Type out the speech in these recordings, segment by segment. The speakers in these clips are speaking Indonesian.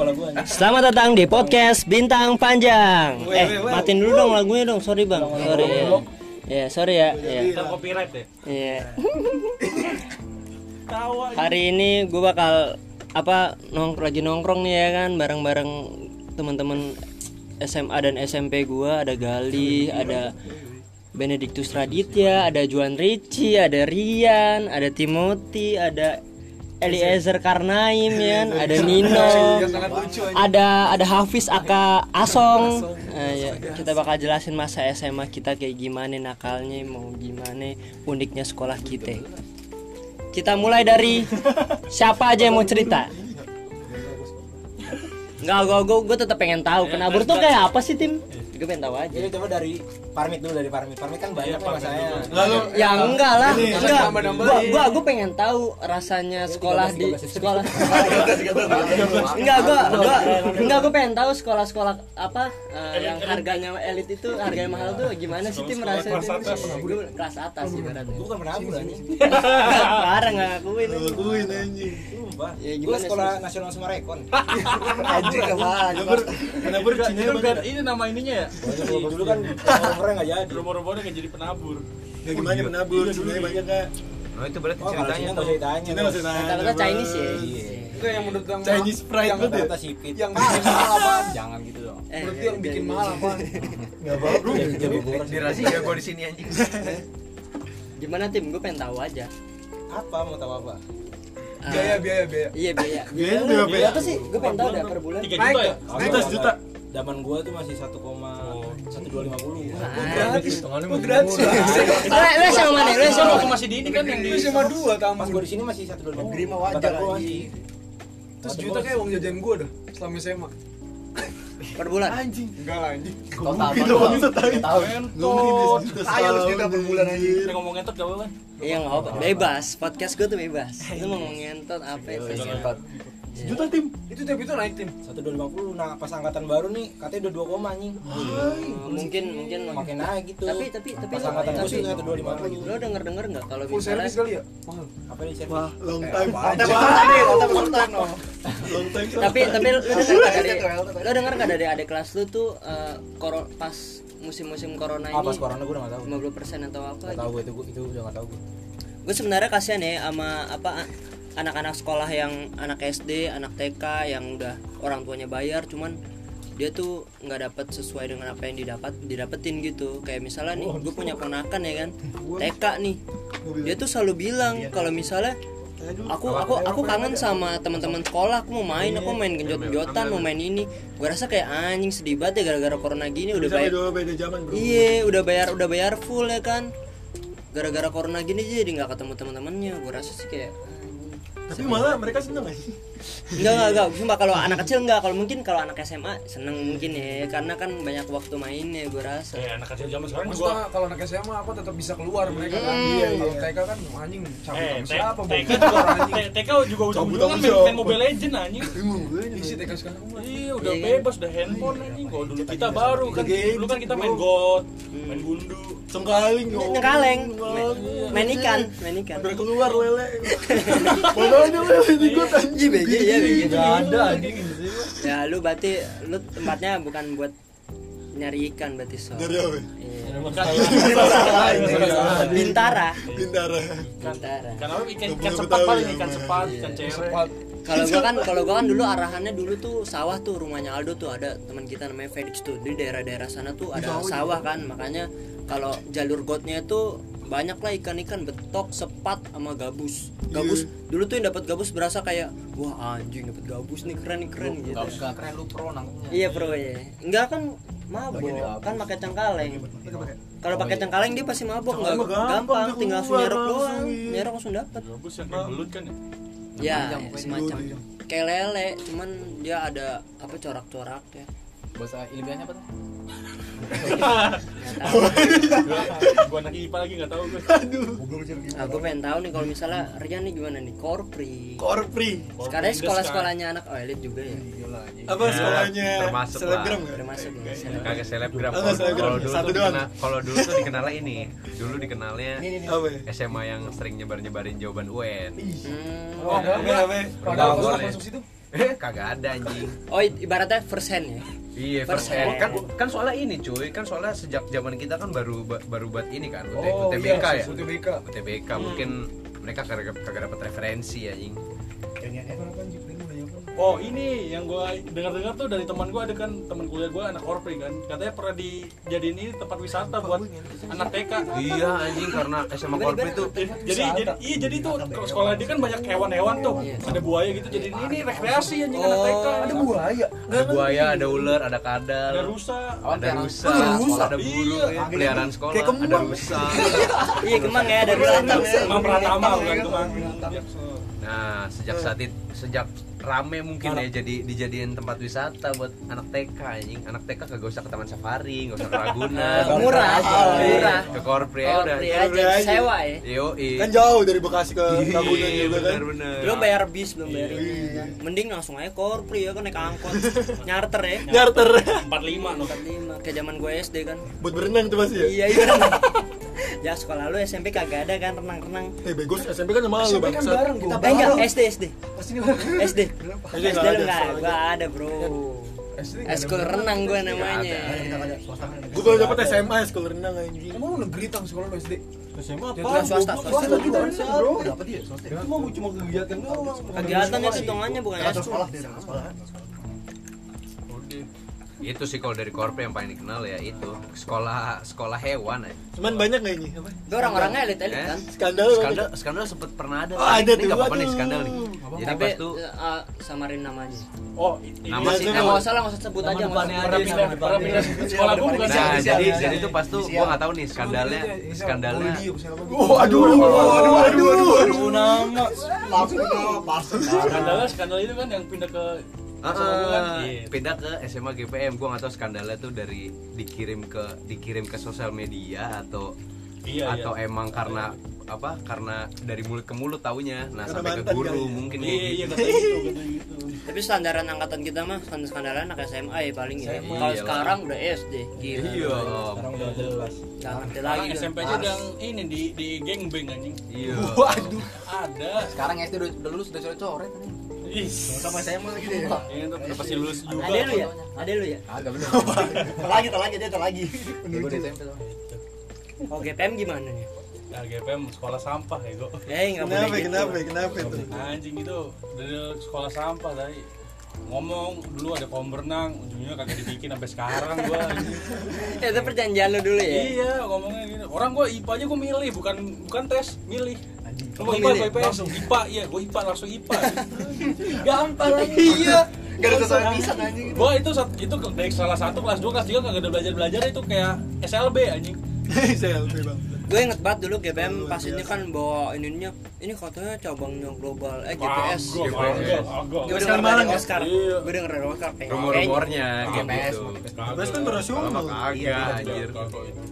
kepala gua anjing. Selamat datang di podcast Bintang Panjang. Weh, Eh, weh, weh. matiin dulu dong lagunya dong. Sorry bang. Sorry. Ya, ya sorry ya. Ya. Kita copyright ya. Iya. Hari ini gue bakal apa nong lagi nongkrong nih ya kan bareng-bareng teman-teman SMA dan SMP gua ada Gali, ada Benedictus Raditya, ada Juan Ricci, ada Rian, ada Timothy, ada Eliezer Karnaim ya, ada Nino, ada ada Hafiz Aka Asong. Nah, ya, kita bakal jelasin masa SMA kita kayak gimana nakalnya, mau gimana uniknya sekolah kita. Kita mulai dari siapa aja yang mau cerita? Enggak, gue gue gue tetap pengen tahu. Penabur tuh kayak apa sih tim? Gue pengen tahu aja. Jadi coba dari Parmit dulu dari Parmit. Parmit kan banyak nih masanya. Lalu Ya enggak lah, Ini, enggak. Gua gua gua pengen tahu rasanya sekolah di sekolah. Enggak, gua gua enggak gua pengen tahu sekolah-sekolah apa eh, yang harganya elit itu harganya mahal tuh gimana sih tim rasanya? kelas atas. Kelas atas. Gua bukan penabur anjing. Parah enggak ngakuin. Lakuin anjing. Sumpah. Ya, gimana sekolah nasional Sumarekon. Anjing ke mana? Kenapa Cina kan ini nama ininya ya. Dulu kan nomornya enggak jadi. Rumor-rumornya nggak jadi penabur. Ya gimana penabur? Cina banyak kak. Oh itu berarti Oh, kalau ceritanya tuh. nggak usah ditanya. Cina masih nanya. Rata-rata Chinese ya. Iya. Enggak yang menurut yang Chinese pride yang tuh. Rata sipit. yang bikin mahal apaan? Jangan gitu dong. Eh, Menurut yang bikin mahal apaan? Enggak apa-apa. Jadi jadi boros. Di rahasia gua di sini anjing. Gimana tim? Gue pengen tahu aja. Apa mau tahu apa? Ah, Biaya biaya biaya. Iya biaya. Biaya berapa biaya ya? apa sih? Gue pengen tahu dah per bulan. Tiga Naik juta ya. Sejuta sejuta. Zaman gua tuh masih 1,1250. Gratis. Oh, gratis. Lu lu sama mana? Lu sama waktu masih di ini kan yang di cuma dua Pas tambah. gua di sini masih 1,250. Nerima wajar, Kata gua anjing. masih. Terus juta kayak uang jajan gua dah selama SMA. per bulan. Anjing. Enggak lah anjing. Itu bangsat anjing. Ngentot. Saya harus juta per bulan anjing. Kita ngomong ngentot gak apa-apa. Iya nggak apa, bebas. Podcast gue tuh bebas. Lu mau ngentot apa ya? Sejuta tim. Itu tapi itu naik tim. 1,250. Nah, pas angkatan baru nih katanya udah 2 koma anjing. Oh, mungkin mungkin Makin naik gitu. tapi tapi tapi pas angkatan gua tapi sih 1,250. lo denger denger nggak kalau Full service kali ya? Mahal. Apa nih service? Wah, long time. Ada Long time. Long time. tapi tapi lu denger nggak dari lo denger nggak dari adik kelas lu tuh eh, koro pas musim-musim corona Ah, pas ini corona gua udah enggak tahu. 50% atau apa Enggak tahu gua itu gua itu udah enggak tahu gua. gue sebenarnya kasihan ya sama apa anak-anak sekolah yang anak SD, anak TK yang udah orang tuanya bayar cuman dia tuh nggak dapat sesuai dengan apa yang didapat didapetin gitu. Kayak misalnya nih gue punya ponakan ya kan TK nih. dia tuh selalu bilang kalau misalnya aku aku aku kangen sama teman-teman sekolah aku mau main aku main genjot-genjotan mau main ini. Gue rasa kayak anjing sedih banget ya gara-gara corona gini udah bayar. Iya, udah bayar udah bayar full ya kan. Gara-gara corona gini jadi nggak ketemu teman-temannya. Gue rasa sih kayak Tapi malah mereka seneng aja. enggak enggak enggak. Sumpah kalau anak kecil enggak, kalau mungkin kalau anak SMA seneng mungkin ya karena kan banyak waktu mainnya gue rasa. Eh anak kecil zaman sekarang Maksudnya gua kalau anak SMA apa tetap bisa keluar mereka kan. Iya, Kalau iya. TK kan anjing cabut Eh, sama siapa? TK juga anjing. TK juga udah Cabut kan main, siapa? main Mobile Legend anjing. Isi TK sekarang. Iya udah Iya bebas udah handphone anjing. Kalau dulu kita baru kan dulu kan kita main. God, main gundu. Cengkaling. Nyengkaleng, main, ikan, main ikan. Udah keluar lele. Mana ada lele di anjing. Iya, iya, iya. Enggak ada anjing. Ya lu berarti lu tempatnya bukan buat nyari ikan berarti so. Dari apa? Iya. Bintara. Bintara. Bintara. Karena apa ikan ikan sepat paling ya, ikan Bang. sepat, Iya. ikan cere. Kalau gua kan kalau gua kan dulu arahannya dulu tuh sawah tuh rumahnya Aldo tuh ada teman kita namanya Felix tuh di daerah-daerah sana tuh ada sawah kan makanya kalau jalur gotnya itu banyak lah ikan-ikan betok, sepat sama gabus. Gabus dulu tuh yang dapat gabus berasa kayak wah anjing dapat gabus nih keren nih keren gitu. Keren lu pro nangkepnya. Iya bro ya. Enggak kan mabok kan pakai cengkaleng. Kalau pakai cengkaleng dia pasti mabok nggak Cengkaleng mah gampang, gampang, tinggal langsung nyerok doang, iya. nyerok langsung dapat. Gabus yang kayak belut kan ya. Ya, semacam kayak lele, cuman dia ada apa corak-corak ya. Bahasa ilmiahnya apa tuh? Gua anak IPA lagi enggak tahu gue. Aku pengen tahu nih kalau misalnya Rian nih gimana nih Korpri. Korpri. Sekarang sekolah-sekolahnya anak oh elit juga ya. Apa sekolahnya? termasuk Selebgram lah. enggak? Termasuk. Kagak selebgram. Nggak selebgram. Kalau dulu Satu tuh dikenal, kalau dulu tuh dikenalnya ini. Dulu dikenalnya ya? SMA yang sering nyebar-nyebarin jawaban UN. Hmm. Oh, Apa apa? Padahal Nggak gua Eh, kagak ada anjing. Oh ibaratnya first hand ya. Iya, First hand. hand. kan kan soalnya ini cuy, kan soalnya sejak zaman kita kan baru ba- baru buat ini kan, UT, Oh UTBK iya, ya. UTBK. UTBK mungkin mereka kagak kagak dapat referensi anjing. Oh ini yang gua dengar-dengar tuh dari teman gua ada kan teman kuliah gua anak korpri kan katanya pernah dijadiin ini tempat wisata buat anak TK. Iya anjing karena SMA Korpi itu Jadi jadi iya jadi tuh kalau sekolah dia kan banyak hewan-hewan tuh. Ada buaya gitu jadi ini rekreasi anjing anak TK. Ada buaya. ada buaya, ada ular, ada kadal, Ada rusa. ada rusa, ada rusa. ada burung, Iya. ya, peliharaan sekolah, ada rusa. Iya kemang ya dari Batam ya. Mang Pratama bukan tuh Mang. Nah, sejak saat itu sejak rame mungkin ya jadi dijadiin tempat wisata buat anak TK anjing. Anak TK kagak usah ke Taman Safari, nggak usah ke Ragunan. Murah, Oh, murah. Ke Korpri ya udah. Aja sewa ya. Yo, Kan jauh dari Bekasi ke Ragunan Iya, juga kan. Belum bayar bis, belum bayar ini kan. Mending langsung aja korpri ya kan naik angkot. Nyarter ya. Nyarter 45 no. 45 kayak zaman gue SD kan. buat berenang tuh pasti ya. Iya iya. ya sekolah lu SMP kagak ada kan renang-renang. Eh bego SMP kan sama lu SMP kan bareng gua. Eh enggak, SD SD. Pasti ini bareng. SD. SD lu enggak, gua ada, Bro. Eskul renang gue namanya. Gue baru dapet SMA sekolah renang anjing. Emang lu negeri tang sekolah lu SD? SMA Ya, apa? swasta, swasta. juga bro. Dapat dia swasta. Cuma cuma kegiatan doang. Kegiatan itu hitungannya bukan eskul. sekolah sekolah. Itu sih kalau dari Korpri yang paling dikenal ya itu sekolah sekolah hewan ya. Cuman banyak gak ini? Apa? Itu orang-orangnya elit-elit Eh? kan. Skandal. Skandal skandal sempet pernah ada. Oh, ada Ini tuh, nggak apa-apa nih skandal nih. Jadi Tapi pas tuh eh, samarin namanya. Oh, ini Nama sih, Eh nggak usah lah, nggak usah sebut aja. nggak pernah pindah sekolah gua bukan Nah, sih. jadi jadi tuh pas tuh gua nggak tahu nih skandalnya skandalnya siapa? Oh, aduh, aduh, aduh, aduh, aduh, aduh. nama. Langsung. Skandalnya skandal itu kan yang pindah ke Ah, SMA gua kan. ah, Iya. pindah ke SMA GPM gua nggak tahu skandalnya tuh dari dikirim ke dikirim ke sosial media atau Iya, atau iya. emang karena apa karena dari mulut ke mulut taunya nah Karena sampai ke guru ya. mungkin Iya, iya gitu. kata gitu, kata gitu. Tapi standaran angkatan kita mah standar skandalan anak SMA ya paling ya. Kalau Iyalah. sekarang udah SD. Gila. iya Sekarang udah jelas. Gak ngerti lagi. SMP aja udah ini di di geng beng anjing. iya Waduh. Ada. sekarang SD udah, udah lulus udah coret-coret Ih, Sama SMA gitu ya. ini tuh udah pasti lulus juga. Ada lu ya? Ada lu ya? agak bener Lagi, lagi dia lagi. gue SMP tuh Oh GPM gimana nih? Nah, GPM sekolah sampah ya, Go. Eh nggak boleh Kenapa, gitu. kenapa, kenapa itu? Anjing itu dari sekolah sampah tadi ngomong dulu ada kolam renang ujungnya kagak dibikin sampai sekarang gua. Ya, itu perjanjian lu dulu ya. iya ngomongnya gini orang gua IPA aja gua milih bukan bukan tes milih Oh, IPA apa IPS? Langsung. IPA iya gua IPA langsung IPA gampang lagi Iya. Gak ada satu pisan anjing. gua itu itu dari salah satu kelas 2 kelas 3 kagak ada belajar belajar itu kayak SLB anjing SLB bang. Gue inget banget dulu GPM pas ini kan bawa ininya ini katanya cabangnya global eh GPS. Gue denger Malang dari ya? Oscar. Iya. Gue denger dari Oscar rumor-rumornya GPS. Bebas kan berasional. kagak anjir Kagak itu.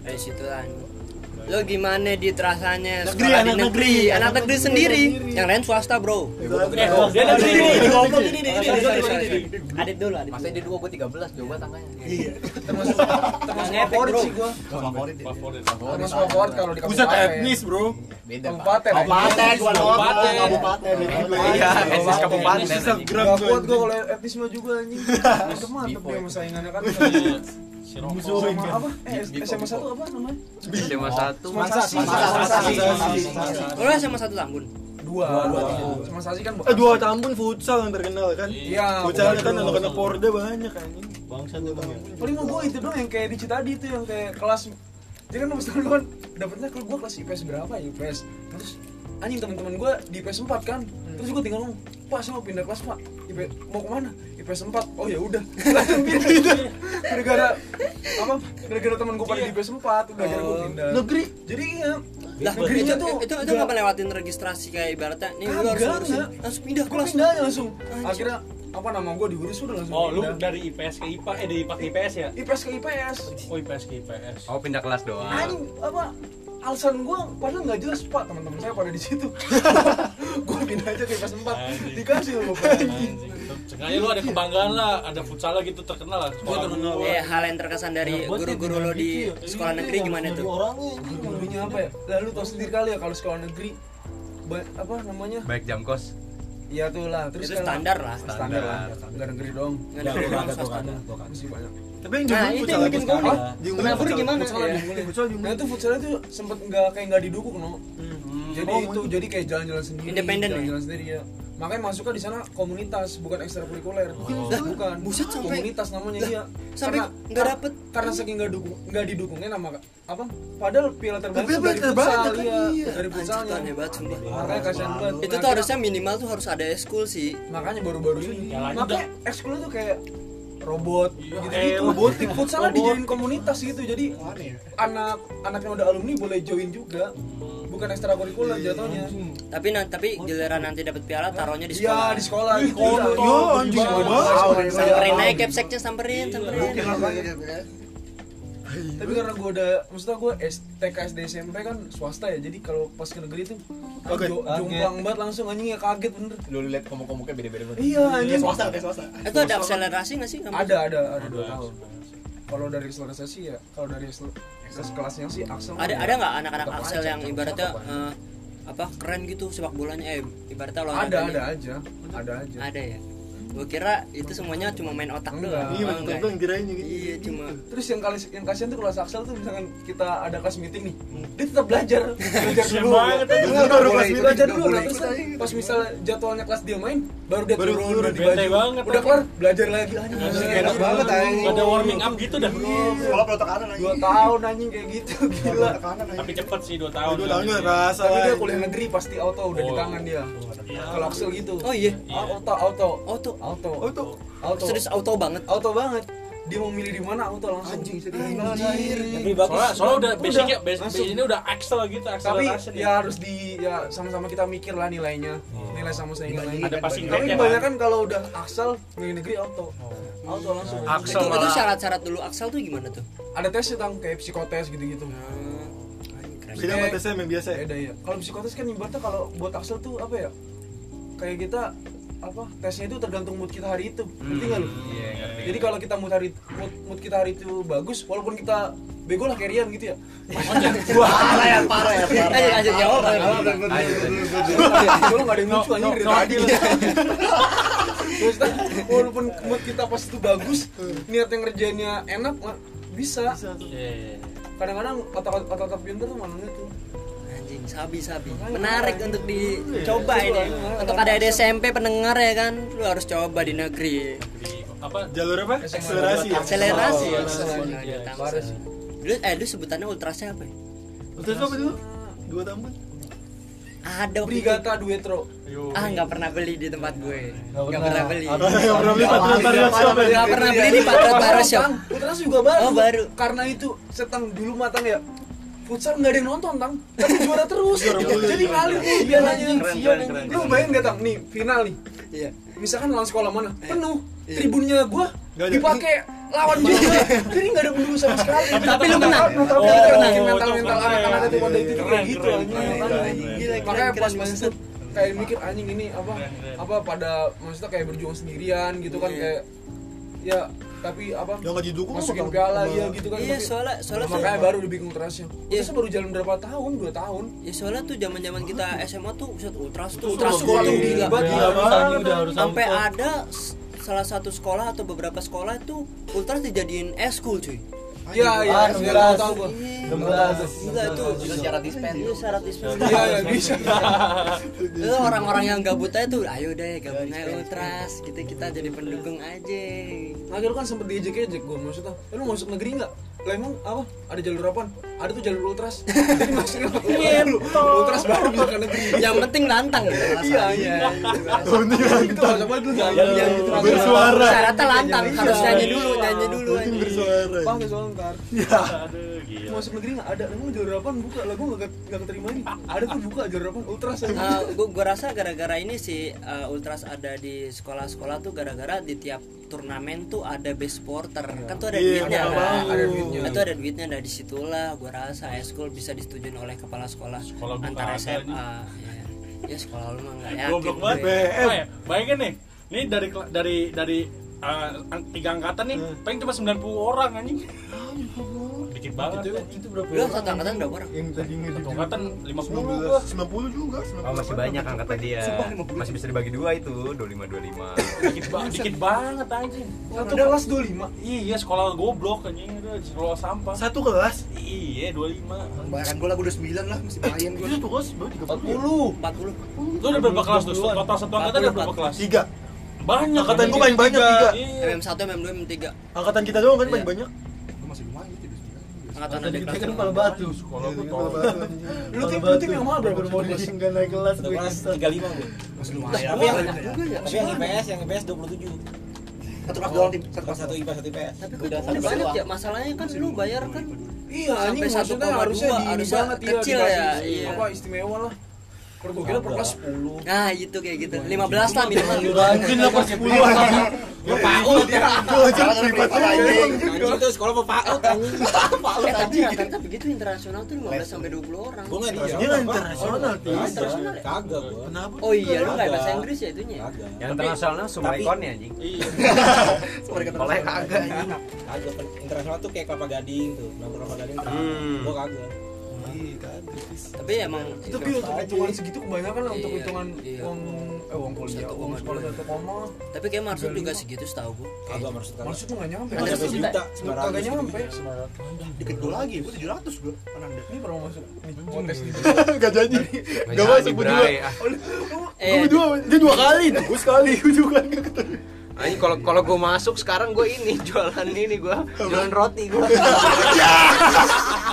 dari situ lah. Lo gimana di terasanya Negeri, sekolah di anak negeri, negeri, anak anak negeri negeri sendiri, yang lain swasta bro. Eh, dia negeri. Goblok ini ini sorry. Adit dulu, adit. masa di dua gue 13 coba tangkanya Iya. Termasuk favorit bro. sih gua. Favorit. Favorit. Termasuk favorit kalau di Pusat kabupaten. etnis bro. beda Kabupaten. Kabupaten. Kabupaten. Kabupaten. iya etnis kabupaten Gak gua, kuat gua anjing. kalau etnis mah juga anjing. Mantep mantep dia sama saingannya kan. Si Rokok. Sama apa? Eh SMA satu apa namanya? SMA satu. Semansasi. Semansasi. Lo sama satu Tambun. Dua. Semansasi kan Eh dua Tambun futsal yang terkenal kan. Iya. Futsal kan anak-anak Porda banyak anjing. Bangsa tuh bang. Paling mah gua itu doang yang kayak di Citadi itu yang kayak kelas jadi kan pas tahun kan dapetnya kalau gua kelas IPS berapa ya IPS terus anjing teman-teman gua di IPS 4 kan. Terus gua tinggal ngomong pak saya mau pindah kelas pak. IP, mau ke mana IPS 4 oh ya udah. Langsung pindah gara-gara apa gara-gara teman gua pada di IPS 4 udah akhirnya gua pindah. Negeri. jadi iya. Lah, negerinya itu, tuh itu, itu nggak lewatin registrasi kayak ibaratnya nih lu harus nggak. langsung pindah kelas. pindah aja langsung. Akhirnya apa nama gua diurus udah langsung Oh, lu pindah. dari IPS ke IPA, eh dari IPA ke IPS ya? IPS ke IPS Oh, IPS ke IPS. oh pindah kelas doang. Anjing apa alasan gue padahal nggak jelas pak teman-teman saya pada di situ gue pindah aja ke 4 Anjing. dikasih loh pak. Sengaja lu ada kebanggaan lah, ada futsal gitu terkenal lah. Sekolah terkenal. gua. Eh, hal yang terkesan dari guru-guru lo di sekolah negeri gimana tuh? Orangnya. gurunya apa ya lalu tau sendiri kali ya kalau sekolah negeri apa namanya baik jam kos Iya tuh lah, terus Itu kalau- standar lah. Standar lah, nggak negeri dong. Nggak Ya, ada gua kagak. Masih banyak. Tapi yang Nah, itu futsal yang bikin. Diunggulin Kenapa futsal. gimana? Futsal Nah diunggulin. itu futsalnya tuh sempet nggak kayak nggak didukung no. Jadi Oh, itu jadi kayak jalan-jalan sendiri. Independen ya? Jalan-jalan sendiri ya. Makanya masuknya di sana komunitas bukan ekstrakurikuler. Bukan. buset, sampai- komunitas namanya iya. sampai nggak dapet. karena saking nggak dukung nggak didukungnya nama apa? Padahal piala terbanyak Tapi dari futsal kan, iya, iya. dari futsalnya. Hebat sumpah. Makanya kasihan banget. Itu Nah, tuh harusnya minimal tuh harus ada eskul sih. makanya baru-baru ini Ya, makanya ekskul tuh kayak robot Iya, gitu kayak gitu robotik. futsalnya Robot. dijadiin komunitas gitu jadi anak anak yang udah alumni boleh join juga bukan ekstrakurikuler jatuhnya Tapi nanti tapi giliran nanti dapat piala taruhnya di iya sekolah. di sekolah gitu. Iya, Yo, anjing, Iya, iya. Samperin aja capseknya samperin, samperin. Tapi karena gue udah maksudnya gue TK SD SMP kan swasta ya jadi kalau pas ke negeri kan Oke. jo- jomplang banget langsung anjing ya kaget bener Lu lihat komuk-komuknya beda-beda banget. iya anjing swasta kayak swasta Itu ada akselerasi nggak sih? kamu? ada ada ada dua tahun kalau dari akselerasi ya kalau dari kelasnya sih Axel Ada ada nggak anak-anak aja, yang ibaratnya apa. eh, apa keren gitu sepak bolanya eh ibaratnya ada olahraganya. ada aja ada aja Ada ya. Gue kira itu semuanya cuma main otak Enggak. doang. Iya, Oh, betul enggak. gue yang kirain gitu. Iya, cuma Terus yang kali yang kasihan tuh kelas Axel tuh misalkan kita ada kelas meeting nih, dia tetap belajar, belajar dulu. banget, Dia Enggak, baru kelas ikut, belajar dulu. Nah, terus kan pas misalnya jadwalnya kelas dia main, baru dia Baru turun turun, ganti bete baju. banget, Udah anjing. kelar belajar lagi anjing. Anjing, Anjing, enak banget, anjing. Ada warming up gitu dah. sekolah protok kanan Dua tahun anjing kayak gitu, gila. Tapi cepet sih 2 tahun. Dua tahun nggak kerasa. Tapi dia kuliah negeri pasti auto udah di Oh. tangan dia. Kalau Axel gitu. Oh iya. Auto, auto, Auto. Auto, Auto. auto, Serius auto banget. auto banget. Dia mau milih di mana auto langsung. Anjing, Tapi bagus. Soalnya, soalnya udah basicnya, langsung. base ini udah Axel gitu, tapi ya harus di ya sama-sama kita mikir lah nilainya nilai sama saingan lain Ada passing tapi grade-nya kan. kebanyakan kalau udah Axel negeri negeri auto auto langsung Axel Itu, itu syarat-syarat dulu Axel tuh gimana tuh? ada tesnya tang kayak psikotes gitu-gitu Keren. Beda sama TSM yang biasa ya. beda ya kalau psikotes kan ibaratnya kalau buat Axel tuh apa ya kayak kita apa tesnya itu tergantung mood kita hari itu ngerti nggak lu Iya, ngerti. jadi kalau kita mood hari mood, mood kita hari itu bagus walaupun kita bego lah carryan gitu ya parah ya parah ya parah Ayo lanjut jawab. Kalau nggak ada yang lucu anjing dari tadi. Terus walaupun mood kita pas itu bagus, niat yang ngerjainnya enak, bisa. Iya. Kadang-kadang otak-otak pinter tuh mana itu. Anjing, sabi sabi. Menarik untuk dicoba ini. Untuk ada di SMP pendengar ya kan, lu harus coba di negeri. Di apa? Jalur apa? Akselerasi ya. Akselerasi ya. Sih. Dulu eh dulu sebutannya ultrasnya apa ya? Apa itu? Dua tambun. Ada waktu. Brigata Duetro. Ah nggak pernah beli di tempat gue. Nggak pernah beli. Pernah? Nggak pernah beli di Patriot Barrier Shop. Tang, Ultras juga baru. Oh, baru. Karena itu setang dulu matang ya. Futsal nggak ada yang nonton tang, tapi juara terus. Jadi ngalir nih keren, keren. Lu bayangin gak tang, nih final nih. Iya. misalkan lawan sekolah mana? Penuh. Tribunnya gua dipakai lawan juga jadi nggak ada penduduk sama sekali. Tapi lu menang. tapi Oh, lu menang. Itu mental mental anak-anak itu pada itu kayak gitu makanya. pas masuk kayak mikir anjing ini apa apa pada maksudnya kayak berjuang sendirian gitu kan Iya. kayak ya tapi apa? Yang nggak didukung masukin piala ya gitu kan. Iya tapi- soalnya soalnya tuh- makanya baru dibikin ultrasnya Iya. baru jalan berapa tahun? Dua tahun? Ya soalnya tuh zaman zaman kita SMA tuh pusat ultras tuh. Ultras tuh tuh gila. banget. harus Sampai ada salah satu sekolah atau beberapa sekolah itu ultras dijadiin eskul cuy. Iya iya Ah, iya tahu gua Iya, gila tuh. Bisa syarat dispen. Iya syarat dispen. iya iya bisa Itu orang-orang yang gabut aja tuh, ayo deh gabung aja ultras, kita kita jadi pendukung aja. Lagi lu kan sempet diejek-ejek gue maksudnya Eh, Lu masuk negeri nggak? Lah emang apa? Ada jalur apaan? Ada tuh jalur ultras Jadi masuknya Ultras baru bisa ke negeri Yang penting nantang gitu. Iya iya Itu sama dulu Yang. Bersuara. Syaratnya lantang, Iya. harus nyanyi dulu, nyanyi dulu bersuara. Bang ke ntar Aduh, gila. Masuk negeri nggak? Ada Emang jalur apaan? Buka lah gue nggak nggak keterima ini Ada tuh buka jalur apaan? Ultras aja Uh, gua, gua rasa gara-gara ini sih uh, ultras ada di sekolah-sekolah tuh gara-gara di tiap turnamen tuh ada best porter kan tuh ada Iya, duitnya kan banget. Ada duitnya. itu ada duitnya dari situlah gua rasa eskul bisa disetujui oleh kepala sekolah, Sekolah antara SMA ya. ya sekolah lu mah nggak yakin Goblok banget. gue. BM. Oh ya, bayangin nih. Ini dari dari dari eh, ang- tiga angkatan nih paling cuma 90 orang anjing. Dikit banget Itu, anjing. itu berapa Lu satu angkatan berapa orang? Yang tadi ngedit Satu angkatan 50 gua. 90 juga 90 Oh masih banyak angkatan dia. Masih bisa dibagi dua itu, 25 25. dikit, ba- dikit banget anjing. Satu kelas 25. iya sekolah goblok anjing. Sekolah sampah. Satu kelas? Iya 25 Bayangkan gue lah gue udah 9 lah masih main gue. Itu kelas baru 30 40 lu udah berapa kelas tuh? Total satu angkatan ada berapa kelas? Tiga banyak Angkatan gua paling banyak, tiga. iya MM1, MM2, MM3 Angkatan kita doang kan Iya. paling banyak Gue masih lumayan gitu 29. Angkatan adik kelas kan lu. kepala batu Sekolah gua Iya, batu. Lu tim- lu tim yang bro? Baru mau nggak naik kelas Satu gue kelas kita. 35 gue. Masih lumayan. Tapi yang Banyak juga ya. tapi yang IPS, yang IPS 27. Satu kelas doang tim. Satu Satu kelas satu IPA, satu IPS. Tapi udah banyak ya, masalahnya kan lu bayar kan Iya, Sampai maksudnya 1,2 harusnya di ini harusnya banget ya, kecil ya, iya. Apa istimewa lah. Kalau gue kira per kelas 10. Nah itu kayak gitu, 15 lah minimal Anjing lah pas 10 anjing Lu PAUD ya. Gue aja privat anjing. Anjing itu sekolah mau PAUD anjing. Eh tapi rata-rata begitu internasional tuh 15 sampai 20 orang Gua enggak Dia kan internasional Internasional ya? Kagak gua. Kenapa? Oh iya, lu nggak Kagak. bahasa Inggris ya itunya ya? Yang internasional Sumarekon ya anjing. iya yang kagak anjing. Kagak kan internasional tuh kayak kelapa gading tuh. Kelapa gading. Hmm. Gua kagak. Tapi emang Tapi untuk hitungan segitu kebanyakan lah untuk Iya, hitungan iya. uang eh uang kuliah, uang sekolah dua. satu koma. tapi kayak Marsud juga segitu setahu gua. Kagak maksud kagak. Maksud tuh nggak nyampe. Ada Ada satu juta, juta. sembilan Kagak ratus nyampe. gitu. Dikit gue lagi, gue 700 gue. Ananda. Ini pernah masuk nih, kontes di Gak jadi Nggak masuk gue dua Bray. Ah. Eh, Gue dua, dia dua kali Gue sekali, gue juga gak ketemu Anjing kalau kalau gue masuk sekarang gue ini jualan ini gue jualan roti gue.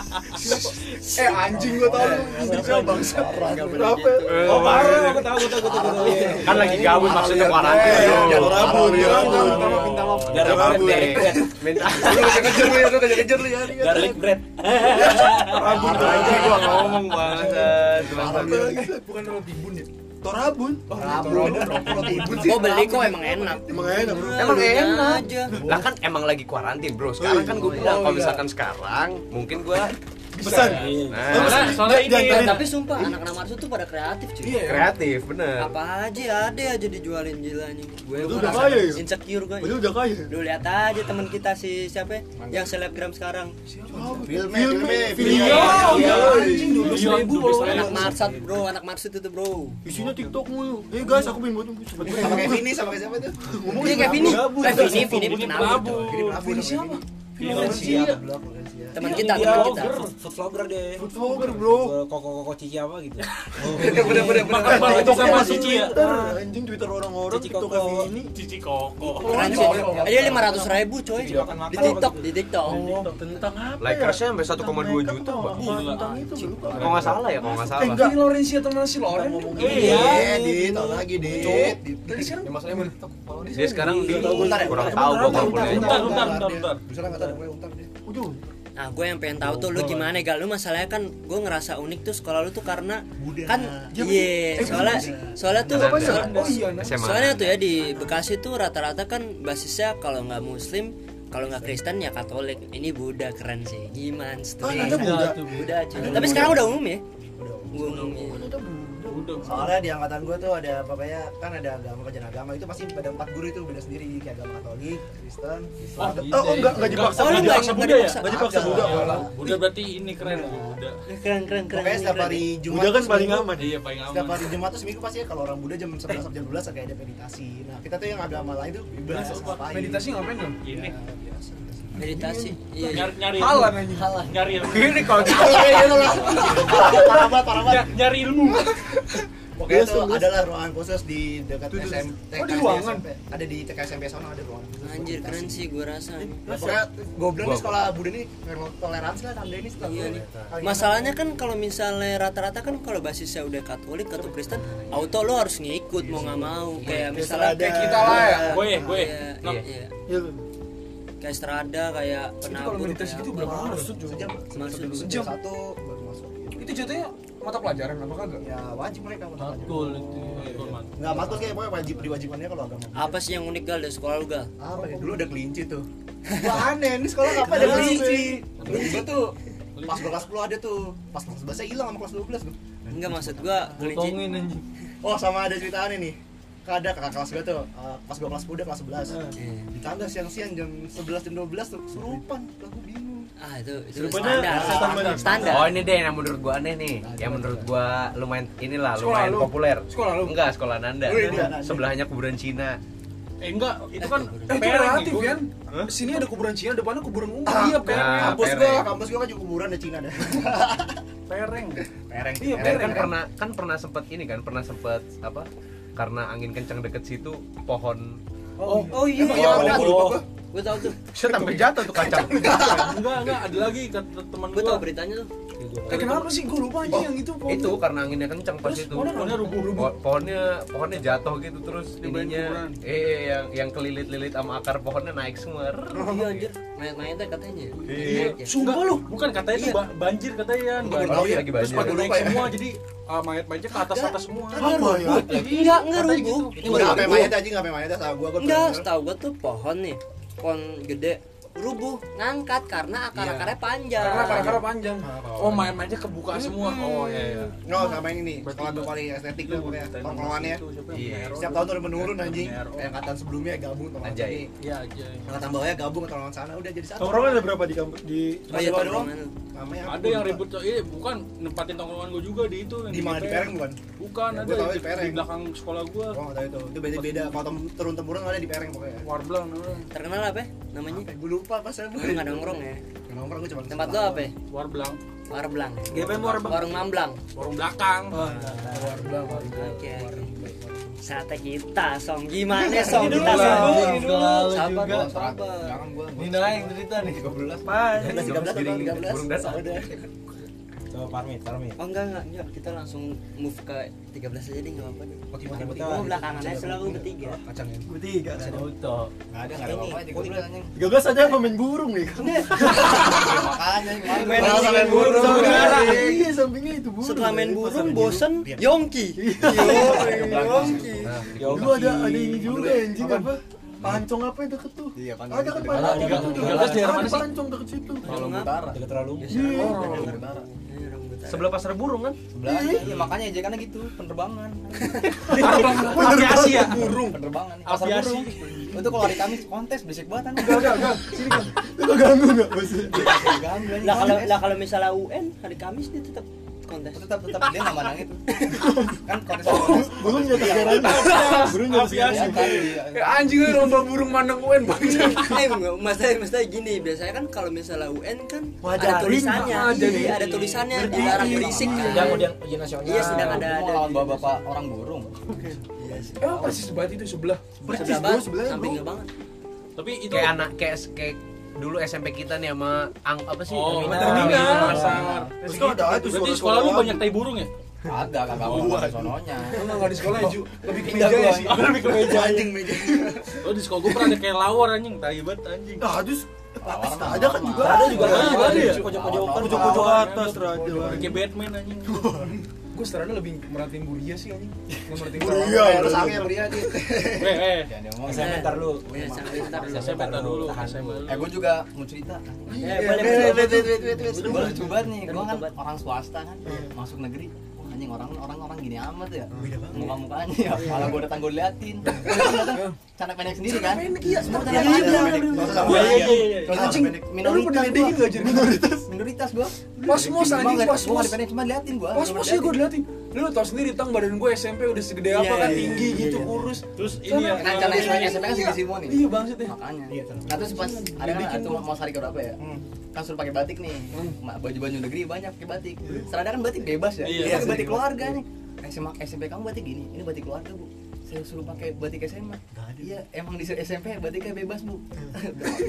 Eh anjing gua tahu lu bangsa. Berapa? Oh, parah. Aku tahu, gua tahu, gua tahu, gua tahu. Kan lagi gabut maksudnya kuarantin. Eh, bro. jangan rabun, jangan rabun. Minta maaf. Garlic bread. Minta Lu kejar lu ya, lu kejar lu ya. Garlic bread. rabun anjing gue ngomong banget. Bukan roti bun ya. Torabun Rabun, roti ibun sih. Gua beli kok emang enak. Emang enak bro Emang enak. aja. Lah kan emang lagi kuarantin bro. Sekarang kan gue bilang Oh, kalau iya. misalkan sekarang mungkin gue Pesan nah, soalnya soalnya ini Eh, tapi sumpah anak-anak Marsud tuh pada kreatif cuy. Iya. kreatif bener. Apa aja ada aja dijualin gila anjing. Gue udah kaya ya? insecure gue. Udah kaya Lu lihat aja teman kita si siapa ya? yang selebgram sekarang. Filme, Filme, filme, filme. Anjing 12 ribu follower. Anak Marsat bro, anak Marsud itu bro. Isinya tiktok mulu Eh guys, aku pengen buat Sama kayak Vini, sama kayak siapa tuh? Ini kayak Vini. Vini, Vini Vini. Vini Vini. Teman Iya, kita, dia teman kita. food- Food vlogger deh. Food vlogger bro Koko-koko cici apa gitu. Bener bener bener. Makan bareng TikToknya sama masih Cici ya. Anjing Twitter orang-orang Cici TikTok Koko. ini Cici koko. Eh, Dia 500 ribu coy. Cici makan-makan Di TikTok, di TikTok. Tentang apa ya? Likersnya sampai 1,2 juta, Bang. Gila Tentang itu gue lupa Kalau nggak salah ya, kalau nggak salah. Ini Lorencia teman si Loren. Iya, di tahun lagi di. Tadi sekarang masalahnya Dia sekarang di ya? kurang tahu gua kalau kuliah. Bentar, bentar, bentar. Bisa nggak tahu gue untar deh. Udah Nah, gue yang pengen tahu tuh lu gimana gal lu masalahnya kan gue ngerasa unik tuh sekolah lu tuh karena Buddha. kan iya soalnya soalnya tuh soalnya, Oh iya, nah. Soalnya tuh ya di Bekasi tuh rata-rata kan basisnya kalau nggak Muslim kalau nggak Kristen ya Katolik ini Buddha keren sih gimana tuh ada Buddha? Buddha cuy. tapi sekarang udah umum ya Udah umum ya. Udah. Soalnya di angkatan gue tuh ada pokoknya kan ada agama kajian agama itu pasti ada empat guru itu beda sendiri kayak agama Katolik, Kristen, Islam. Oh enggak, enggak dipaksa Oh, lu Buddha. nggak dipaksa Buddha ya? Enggak dipaksa. Buddha Udah berarti ini keren Buddha. keren keren keren Pokoknya setiap hari Jumat Buddha kan paling aman Iya paling Setiap aman. hari Jumat tuh seminggu pasti ya kalau orang Buddha jam 11 sampai jam 12 kayak ada meditasi. Nah, kita tuh yang agama lain tuh ibadah ngapain? Meditasi ngapain dong? Ini meditasi iya nyari nyari Halan ilmu. anjing. Nyari ilmu. Ini kalau gitu. Parah banget, parah banget. Ny- Nyari ilmu. Pokoknya tuh adalah ruangan khusus di dekat SMP. Oh, di ruangan? Ada di TK SMP sana ada ruangan anjir keren sih gue rasa Ya, pokoknya gue bilang nih sekolah Buddha ini toleransi lah tanda ini setelah Iya nih. Masalahnya kan kalau misalnya rata-rata kan kalau basisnya udah Katolik atau Kristen, auto lo harus ngikut mau nggak mau. Kayak misalnya kayak kita lah ya. Gue gue. Iya, Nah, iya. Iya. Kayak strada, kayak Itu kalau penabur. meditasi kayak gitu apa. berapa lama? sejam Masuk dulu. sejam satu baru masuk Itu jatuhnya mata pelajaran apa kagak? ya wajib mereka mata pelajaran. Betul itu. Betul, man. nggak matkul kayak pokoknya wajib diwajibkannya kalau agama Apa sih yang unik gal dari sekolah lu gal? apa ya dulu ada kelinci tuh wah aneh ini sekolah apa ada kelinci tiba tuh pas kelas 10 ada tuh pas kelas 11 saya hilang sama kelas 12 tuh Enggak maksud gua kelinci. oh sama ada cerita aneh nih kan ada kakak kelas gue tuh eh, pas gue kelas muda kelas 11 Iya. di tangga siang-siang jam 11 jam 12 tuh serupan aku bingung ah itu itu Serupannya standar banget. standar Oh ini deh yang menurut gua aneh nih, yang menurut gua lumayan inilah Sekolah lumayan lu. populer. Sekolah lu. Enggak, sekolah Nanda. Oh, iya. Sebelahnya kuburan Cina. Eh enggak, itu kan Eh, itu pereng relatif gitu. ya. Sini ada kuburan Cina, depannya kuburan ungu. Ah, Iya, pereng. Nah, kampus pereng. gue kampus gue kan juga kuburan ada Cina deh Pereng. pereng Iya, Dan kan pernah kan pernah sempet ini kan, pernah sempet apa? Karena angin kencang deket situ pohon. Oh, oh iya. Emang iya, iya gue lupa gue gue tau tuh. Set sampai jatuh tuh kacang. Enggak, enggak, ada lagi kata teman gue gua. tau beritanya tuh Eh, kenapa sih gue lupa aja yang itu? pohon. itu karena anginnya kencang pas itu. Pohonnya rubuh-rubuh. Po- pohonnya pohonnya jatuh gitu terus ininya kuburan. eh yang yang kelilit-lilit sama akar pohonnya naik semua. iya anjir mayat-mayatnya katanya Iya. Sumpah lu. Bukan katanya itu Iya. ba- banjir katanya ya. Gua tahu ya. lagi Terus banjir. pada Gua naik ya. semua jadi ah, mayat-mayatnya ke atas atas semua. Apa ya? enggak enggak Katanya rubuh gitu. ini Nggak baru sampai rubuh mayat aja nggak sampai mayat sama gue gue enggak setahu gue tuh pohon nih pohon gede rubuh ngangkat karena akar-akarnya panjang Karena akar-akar panjang. Oh, mayat-mayatnya kebuka semua. Oh iya iya. nggak sama ini. Nih sekolah gue paling estetik tuh pokoknya tongkrongannya Iya. setiap tahun tuh menurun anjing. Kayak angkatan sebelumnya gabung tongkrongan Anjay. Iya aja. angkatan bawahnya gabung ke tongkrongan sana udah jadi satu. Tongkrongan ada berapa di kampus di oh iya tongkrongan? doang. namanya Ada yang ribut iya bukan. Nempatin tongkrongan gua juga di itu. Yang di mana? Di Pereng. Bukan? Bukan, Ya, ada di, di Pereng. di belakang sekolah gua. gua nggak tahu itu. Itu beda beda. Kalau tem- turun temurun ada di Pereng pokoknya. Warblang namanya. terkenal apa ya? Namanya gue lupa pas saya lu nggak nongkrong ya. Nongkrong gue cuma tempat lo apa ya? Warblang, Warblang GPM Warblang. warung Mamblang warung belakang. Warblang, warblang. oke sate kita song gimana song kita dulu, song ini dulu sabar juga. Bang, sabar jangan gue Nina yang cerita nih. 13 Pas. tiga belas atau tiga belas Burung dada. Coba parmit, parmit. oh enggak enggak enggak kita langsung move ke 13 aja deh enggak apa-apa deh Oke, Oke, oh belakangan aja selalu bertiga kacang ya Bertiga. Auto. nggak ada nggak ada apa-apa tiga belas anjing 13 aja pemain burung nih. makanya Main burung burung. sama Iya, sampingnya itu burung. setelah main burung bosen yongki Yongki Nah, Dulu ada ada ini juga anjing apa? Pancong apa yang deket tuh? Iya, pancong Ada itu kan di pancong. mana? Tiga- belas daerah mana sih? pancong deket situ. Kalau Utara. Dekat terlalu. Iya. sebelah pasar burung kan? Sebelahnya, iya makanya ejekannya gitu, penerbangan. Aviasi ya. Burung. Penerbangan. Pasar burung. Itu kalau hari Kamis kontes berisik banget kan. Enggak, enggak, enggak. Sini kan. Gak ganggu enggak, Bos? Ganggu anjing. lah kalau lah kalau misalnya UN hari Kamis dia tetap kontes tetap tetap dia nggak mandang itu. Kan kontes burung. Burung nyata sekarang. Burung nyata Aviasi. sekarang. Eh, anjing lu lomba burung mandang UN bang. eh enggak, maksudnya maksudnya gini biasanya kan kalau misalnya UN kan ada tulisannya jadi- iya, ada tulisannya dilarang berisik kan Yang ujian ujian nasional. iya sedang ada ada lawan bapak-bapak orang burung. Eh, persis banget itu sebelah. Persis, sebelah banget sampingnya banget Tapi itu Kayak anak kayak kayak dulu SMP kita nih sama ang apa sih? Oh, Terminal. terminal. Pasar. Terus kan ada itu Berarti suara-suara sekolah lu banyak tai burung ya? Ada kagak mau ke sononya. Enggak enggak di sekolah ya, Ju. Lebih ke meja gua. sih. Lebih ke meja. anjing meja Oh di sekolah gua pernah ada kayak lawar anjing, tai banget anjing. Nah, terus atas ada kan juga. Ada juga Ada, ada, ada ya? Pojok-pojokan. Pojok-pojok atas raja. Kayak Batman anjing. Gue setelahnya lebih merhatiin Buria sih anjing. Nggak merhatiin Buria. Buria. kayak terus angin beriak gitu Eh, eh. Jangan ntar lu. Iya, sampai ntar dulu. SMP tar dulu. Eh gue juga mau cerita. Eh, Iya, wait, wait. Gue lucu banget nih. Gue kan orang swasta kan, masuk negeri. Anjing orang orang orang gini amat ya. Muka mukanya ya. Malah gue datang gue liatin. Cara pendek sendiri kan. Iya, Semua Iya, pendek. iya, pendek. Iya, iya, iya, iya. Anjing, pendek, minoritas gua. minoritas? Minoritas gua. Pas mos anjing, pas Gua dipendek cuma liatin gua. Pas mos ya gue diliatin. Lu tau sendiri tang badan gue SMP udah segede apa Iya, kan iya, tinggi iya, gitu iya. kurus. Terus ini ya. Kan cara SMP SMP kan segini semua nih. Iya banget deh. Makanya. Nah terus pas ada kan gua. mau hari ke berapa ya? Kan suruh pakai batik nih. Ma- Baju-baju negeri banyak pakai batik. Serada kan batik bebas ya. Iya, batik keluarga nih. SMA SMP kamu batik gini. Ini batik keluarga, Bu. Saya suruh pakai batik SMA. Iya, emang di SMP batiknya bebas, Bu.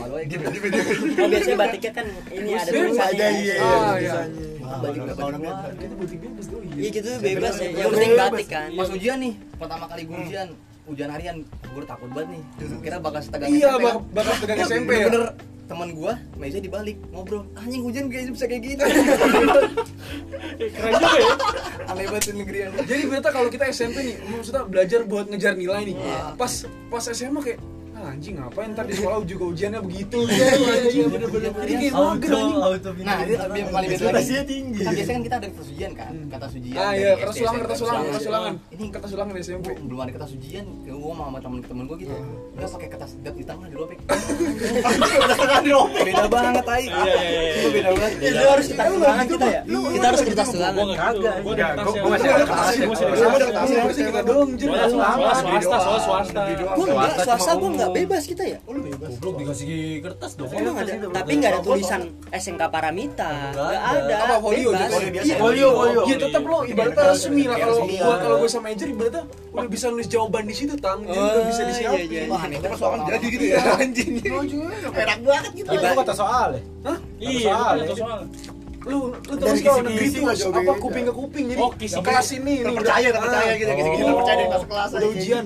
Malu aja gitu. oh biasanya batiknya kan ini ada tulisannya Ada iya. Ah, iya. tulisannya. Ah, batik batik keluarga. Itu butik bebas tuh. iya gitu bebas ya yang penting batik kan Pas ujian nih, pertama kali gue ujian, ujian harian, gue takut banget nih. Kira bakal setegang Iya, kan. bakal pegang SMP ya. Teman gua meja dibalik ngobrol anjing hujan kayak bisa kayak gitu Keren juga ya. aneh banget tuh negeri aneh. Jadi berarti kalau kita SMP nih, maksudnya belajar buat ngejar nilai nih. Pas pas SMA kayak anjing ngapain ntar di sekolah juga ujiannya begitu Iya, anjing bener-bener jadi kayak mager anjing Nah, itu yang paling beda lagi. Tinggi. Kan biasanya kan kita ada kertas ujian kan, kertas ujian. ah iya kertas ulangan kertas ulangan kertas ulangan Ini kertas ulangan di SMP belum ada kertas ujian, ya gua mau sama temen-temen gua gitu. Dia pakai kertas dat di tengah di lobek. Beda banget tai. Iya iya iya. Beda banget. Itu harus kita tulangan kita ya. Kita harus kertas gitu. Kertas gua- yang- gua masih ada ada kertas kertas. gua masih ada kertas. kertas kita Soalnya soalnya swasta, swasta. Gua enggak, swasta gua enggak bebas kita ya. Goblok dikasih kertas dong. Emang ada, tapi nggak ada tulisan SMK Paramita, nggak ada. apa folio bebas. folio biasa Iya, Folio, folio. ya tetap lo ibaratnya resmi lah kalau gua kalau gua sama Ejer ibaratnya udah bisa nulis jawaban di situ tang jadi udah bisa Oh, disiapin iya, iya. Wah, nih terus soal jadi gitu ya anjing. Enak banget gitu. Lu kata soal ya? Hah? Iya, soal, itu ya. soal. lu lu kalau kisi-kisi negeri tuh jauh apa kuping ke kuping jadi Oh, kelas ini ini Terpercaya, udah- terpercaya ah, gitu gitu gitu. Oh. Terpercaya dari masuk kelas udah aja. ujian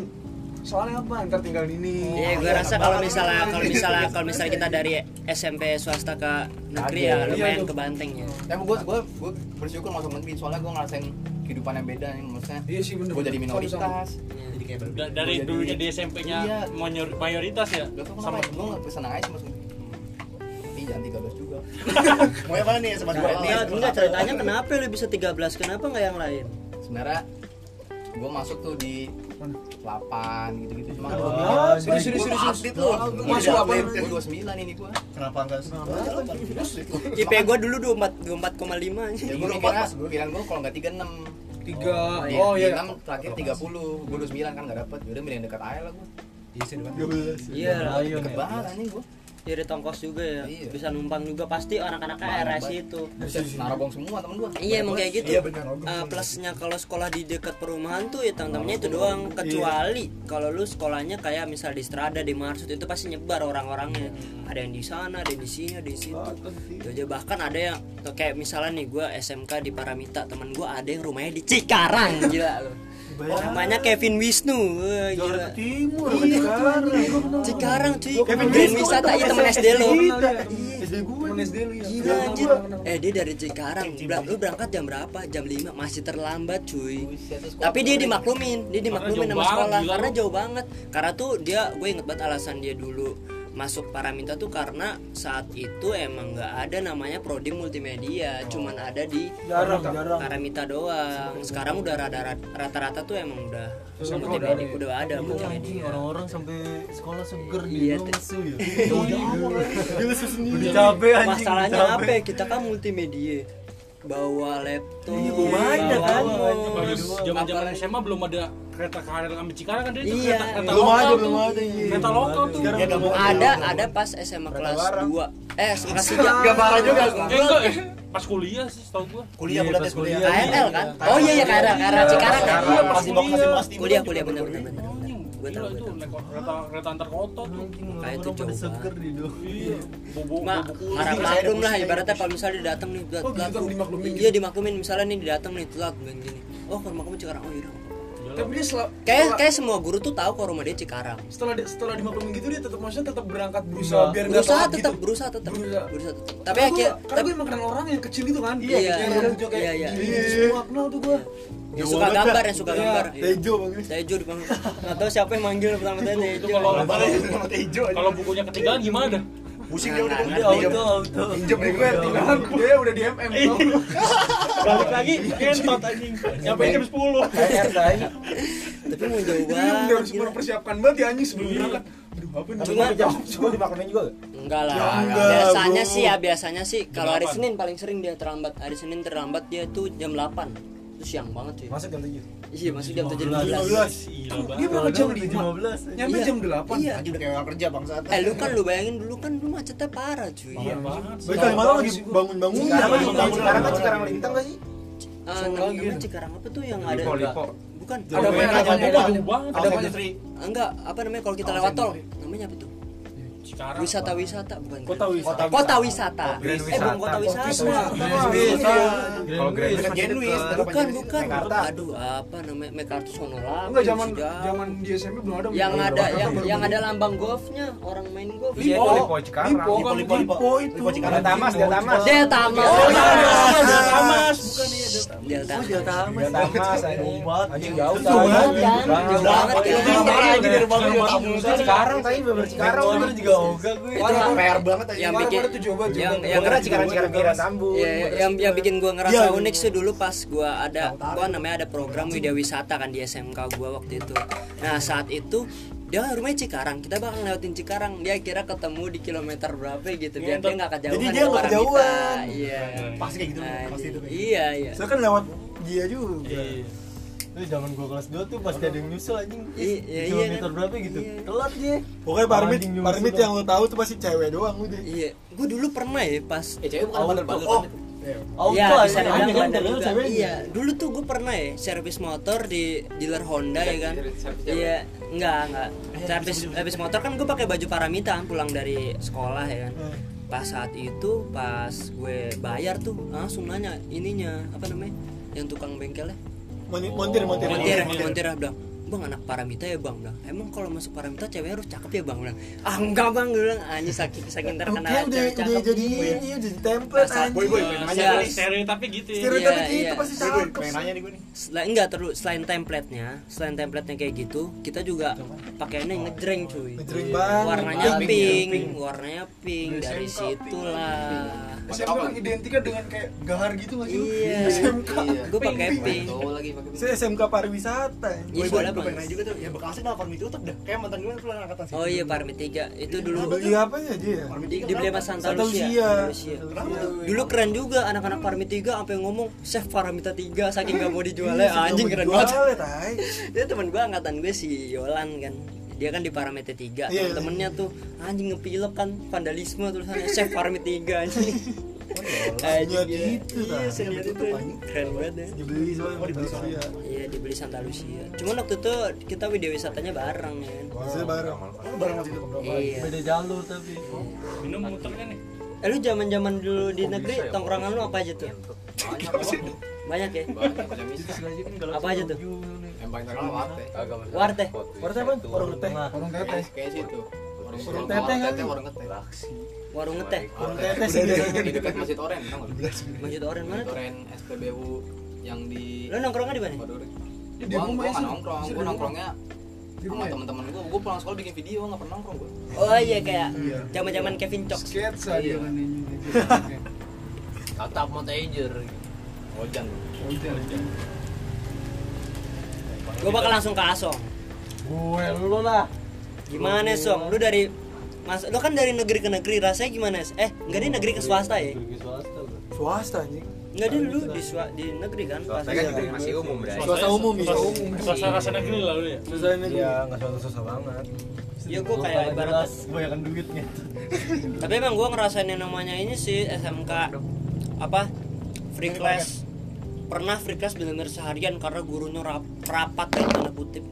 soalnya apa ntar tinggal ini Iya, gue rasa kalau misalnya kalau misalnya kalau misalnya kita dari SMP swasta ke negeri ya lumayan tuh. kebanteng ya. Ya gua gua gua bersyukur masuk negeri soalnya gua ngerasain kehidupan yang beda nih maksudnya. iya sih bener Gua jadi minoritas. Jadi kayak dari Gua jadi- dulunya di SMP-nya Iya. mayor- mayoritas ya sama gua nggak senang aja. Tapi jangan 13 juga. Mau yang mana nih sama dua nih? Enggak, enggak ceritanya kenapa lu bisa 13? Kenapa enggak yang lain? Sebenarnya gua masuk tuh di 8 gitu-gitu cuma Ah, bilang serius, serius, serius, serius. update lu. Masuk apa? gua 29 ini gua. Kenapa enggak? IP gua dulu 24 24,5 ya gua mikirnya pikiran gua kalau nggak 36 tiga. Iya, oh iya. 6 terakhir 30 gua 29 kan nggak dapet. Yaudah milih yang dekat aja lah gua. Iya, deket banget anjing gua jadi tongkos juga ya. Iya. Bisa numpang juga pasti anak-anaknya RS itu. Buset, narabong semua temen gua Iya emang kayak gitu. Iya, benar. Eh, plusnya kalau sekolah di dekat perumahan tuh ya teman-temannya itu doang. Kecuali kalau lu sekolahnya kayak misal di Strada, di Marsud itu pasti nyebar orang-orangnya. Ada yang di sana, ada yang di sini, ada di situ. Itu aja bahkan ada yang kayak misalnya nih gua SMK di Paramita, teman gua ada yang rumahnya di Cikarang gila lu. Namanya Kevin Wisnu. Wah, gila. Timur, Iya, Cikarang. Cuy. Grand wisata itu temen SD lo. SD gue. Temen SD lu Gila anjir. Eh dia dari Cikarang. Lu berangkat jam berapa? Jam 5 masih terlambat cuy. Buset, terus Tapi dia dimaklumin, dia dimaklumin sama sekolah karena jauh banget. Karena tuh dia gue inget banget alasan dia dulu masuk Paraminta tuh karena saat itu emang nggak ada namanya prodi multimedia, cuman ada di Jarang, jarang. Paramita doang. Sekarang udah rata- rata-rata tuh emang udah multimedia udah ada multimedia. Orang-orang sampai sekolah seger Iya, ya. Sendiri. Udah capek anjing. Masalahnya apa ya? Kita kan multimedia. Bawa laptop, Iya, bawa banyak kan. Terus zaman-zaman Apalagi- SMA belum ada kereta KRL sampai Cikarang kan dia itu Iya, kereta, kereta Belum lokal ada, belum ada. iya. Kereta lokal tuh. Iya, udah nggak mau- ada ada pas SMA kelas 2 eh kelas 3 Enggak parah juga. Eh enggak, pas kuliah sih setahu gua. Kuliah bulan tes kuliah. KRL kan? Oh iya iya KRL KRL Cikarang kan Iya, pas Masih kuliah. kuliah. Bener bener gue tahu itu kereta kereta antar kota tuh. Kayak itu jauh seger di do. Iya. Harap maklum lah pusing, ibaratnya kalau misalnya datang nih telat Oh, telat, dimaklumin. Iya dimaklumin. Misalnya nih datang nih telat gini gini oh ke rumah kamu Cikarang oh iya tapi dia setelah kayak kayak semua guru tuh tahu kalau rumah dia Cikarang setelah di- setelah dimaklumin gitu dia tetap maksudnya tetap berangkat berusaha biar berusaha tetap gitu. berusaha tetap Berusaha. berusaha tetap tapi Karena akhir gua- karena gue emang kenal orang yang kecil itu kan Iya, iya. kayak Iya, iya. gini semua kenal tuh gue yang suka gambar yang suka Iya. gambar Tejo bang. Tejo dipanggil nggak tahu siapa yang manggil pertama tadi Itu Tejo kalau Tejo kalau bukunya ketinggalan gimana? Pusing dia udah. Auto, auto. Pinjem ya gue tinggal. dia udah di MM. Balik lagi entot anjing. Sampai jam 10. KR kai. tapi mau jauh banget harus gila. mempersiapkan banget ya anjing sebelum berangkat aduh apa nih Cuma- Cuma dimaklumin juga gak? enggak lah enggak, biasanya bro. sih ya biasanya sih kalau hari 8. Senin paling sering dia terlambat hari Senin terlambat dia tuh jam 8 itu siang banget cuy Masuk jam 7. iya masih jam 7 15. Gila dia berangkat jam 5 15. nyampe Iya. jam 8 iya Anjing udah kayak orang kerja bangsat. eh lu kan lu bayangin dulu kan lu macetnya parah cuy Iya banget. Baik kali malam lagi bangun-bangun. Sekarang Iya, lagi bangun. sekarang kan Cikarang Lintang gak sih? Ah, namanya Cikarang apa tuh yang ada bukan ada apa yang Jauh ada banget. ada Sri enggak apa namanya kalau kita lewat tol namanya apa tuh Wisata-wisata bukan Kota wisata. kota wisata Grand eh bukan wisata. kota wisata Kalau Grand Dekat Genuis, dekat bukan bukan aduh apa namanya McCarthy sono lagi Enggak zaman zaman di SMP belum ada. yang ada yang yang ada lambang golfnya orang main golf Lipo. Lipo Cikarang. Lipo Lipo, Lipo. Itu. Lipo Cikarang. Tamas, dia Tamas. Dia tamas. Oh, Tamas. Tamas, bukan iya Dia tamas. Dia Tamas, anjing. Anjing jauh Jauh banget? Jauh banget dari gua Tamus. Cikarang tadi bener Cikarang bener juga ogah gue. Itu PR banget anjing. Yang bikin yang yang kira Cikarang Cikarang Tambun. Yang yang bikin gua ngerasa Iya, unik sih dulu pas gua ada gua namanya ada program Widya Wisata kan di SMK gua waktu itu. Nah, saat itu dia rumahnya Cikarang, kita bakal lewatin Cikarang. Dia kira ketemu di kilometer berapa gitu, biar dia nggak kejauhan. Jadi dia nggak kejauhan. Iya. Pasti kayak gitu. Nah, Pasti itu. Iya, iya. Saya kan lewat dia juga. Iya. Itu zaman gua kelas 2 tuh pasti ada yang nyusul anjing. Iya, iya, Kilometer kan? berapa gitu. Iya. Telat dia. Pokoknya parmit, parmit yang lo tahu tuh pasti cewek doang udah. Iya, gua dulu pernah ya pas Eh, cewek bukan bandel-bandel Oh. Auto Iya, aja. bisa dibilang kan bandel juga. ceweknya. Iya, dulu tuh gue pernah ya servis motor di dealer Honda ya kan. Iya, enggak, enggak. Servis servis motor kan gue pakai baju paramita pulang dari sekolah ya kan. Pas saat itu pas gue bayar tuh langsung nanya ininya apa namanya? Yang tukang bengkelnya. Montir, montir, montir. Montir, montir bilang, Bang anak paramita ya bang bilang Emang kalau masuk paramita cewek harus cakep ya bang bilang Ah enggak bang gue bilang Anjing saking, saking terkenal Oke, udah cewek udah cakep jadi Iya. ini udah jadi template anjing. Boy, boy, nanya iya. gue nih. Gitu ya. Stereotipnya Iya, gitu iya. pasti cakep. pengen nanya nih gue nih. Selain enggak terus selain template-nya, selain template-nya kayak gitu, kita juga pakaiannya ngejreng cuy. Ngejreng banget. Warnanya Pink, warnanya pink dari situlah. SMP identiknya dengan kayak gahar gitu nggak sih? Iya. SMK. Gue pakai pink. lagi pakai Saya SMK pariwisata. Iya, Gue gue soalnya pengen nanya juga tuh. Ya Bekasi kenapa farm tutup dah? Kayak mantan gue keluar angkatan sih. Oh iya Parmi 3 itu dulu. Beli apa ya? Dia? di, dibeli sama Santa Lucia. Dulu keren juga anak-anak Parmi 3 sampai ngomong Chef Paramita 3 saking gak mau dijualnya. Anjing keren banget. Dia teman gue angkatan gue si Yolan kan. Dia kan di Paramita 3 Iya. temen-temennya tuh anjing ngepilek kan vandalisme tulisannya chef Paramita 3 anjing. Anjing Senior gitu, iya senior itu keren banget ya. Dibeli soalnya dibeli Lucia. Iya dibeli Santa Lucia. Cuman waktu itu kita video wisatanya bareng ya kan? Saya bareng. Oh, bareng waktu itu iya. Beda jalur tapi. Minum muternya nih. eh, lu zaman zaman dulu di negeri tongkrongan lu apa aja tuh? Banyak ya? Apa aja tuh? Yang warte Warna apa? Warung teh. Warung teteh. Kayak situ. Warung teteh kali. warung teteh. warung ngeteh Warung teteh sih. Biasanya. Di dekat Masjid Oren, tau nggak? Masjid Oren mana tuh? Oren SPBU yang di lu nongkrongnya di mana. Di Gua rumah gua ya, nongkrong, gua nongkrongnya Di sama rumah ya? teman-teman gua. Gua pulang sekolah bikin video nggak pernah nongkrong gua. oh iya kayak zaman zaman Kevin Cok Sketsa dia kan ini. Tatap Montager. Ojan. gue bakal langsung ke Asong Gue lu lah. Gimana Song? Lu dari Mas, lu kan dari negeri ke negeri rasanya gimana? Eh, enggak di negeri ke swasta ya? Pergi swasta lu. Swasta anjing. Enggak di dulu di swa, di negeri kan? Pas Swasta kan juga masih umum, Bray. Swasta umum ya. Swasta rasa negeri lah lu ya. Swasta negeri. Iya, enggak susah-susah banget. Ya gue kayak ibarat kebanyakan duitnya. Tapi emang gue ngerasain yang namanya ini sih SMK apa? Free class. Pernah free class bener-bener seharian karena gurunya rap, rapat kan tanda kutip.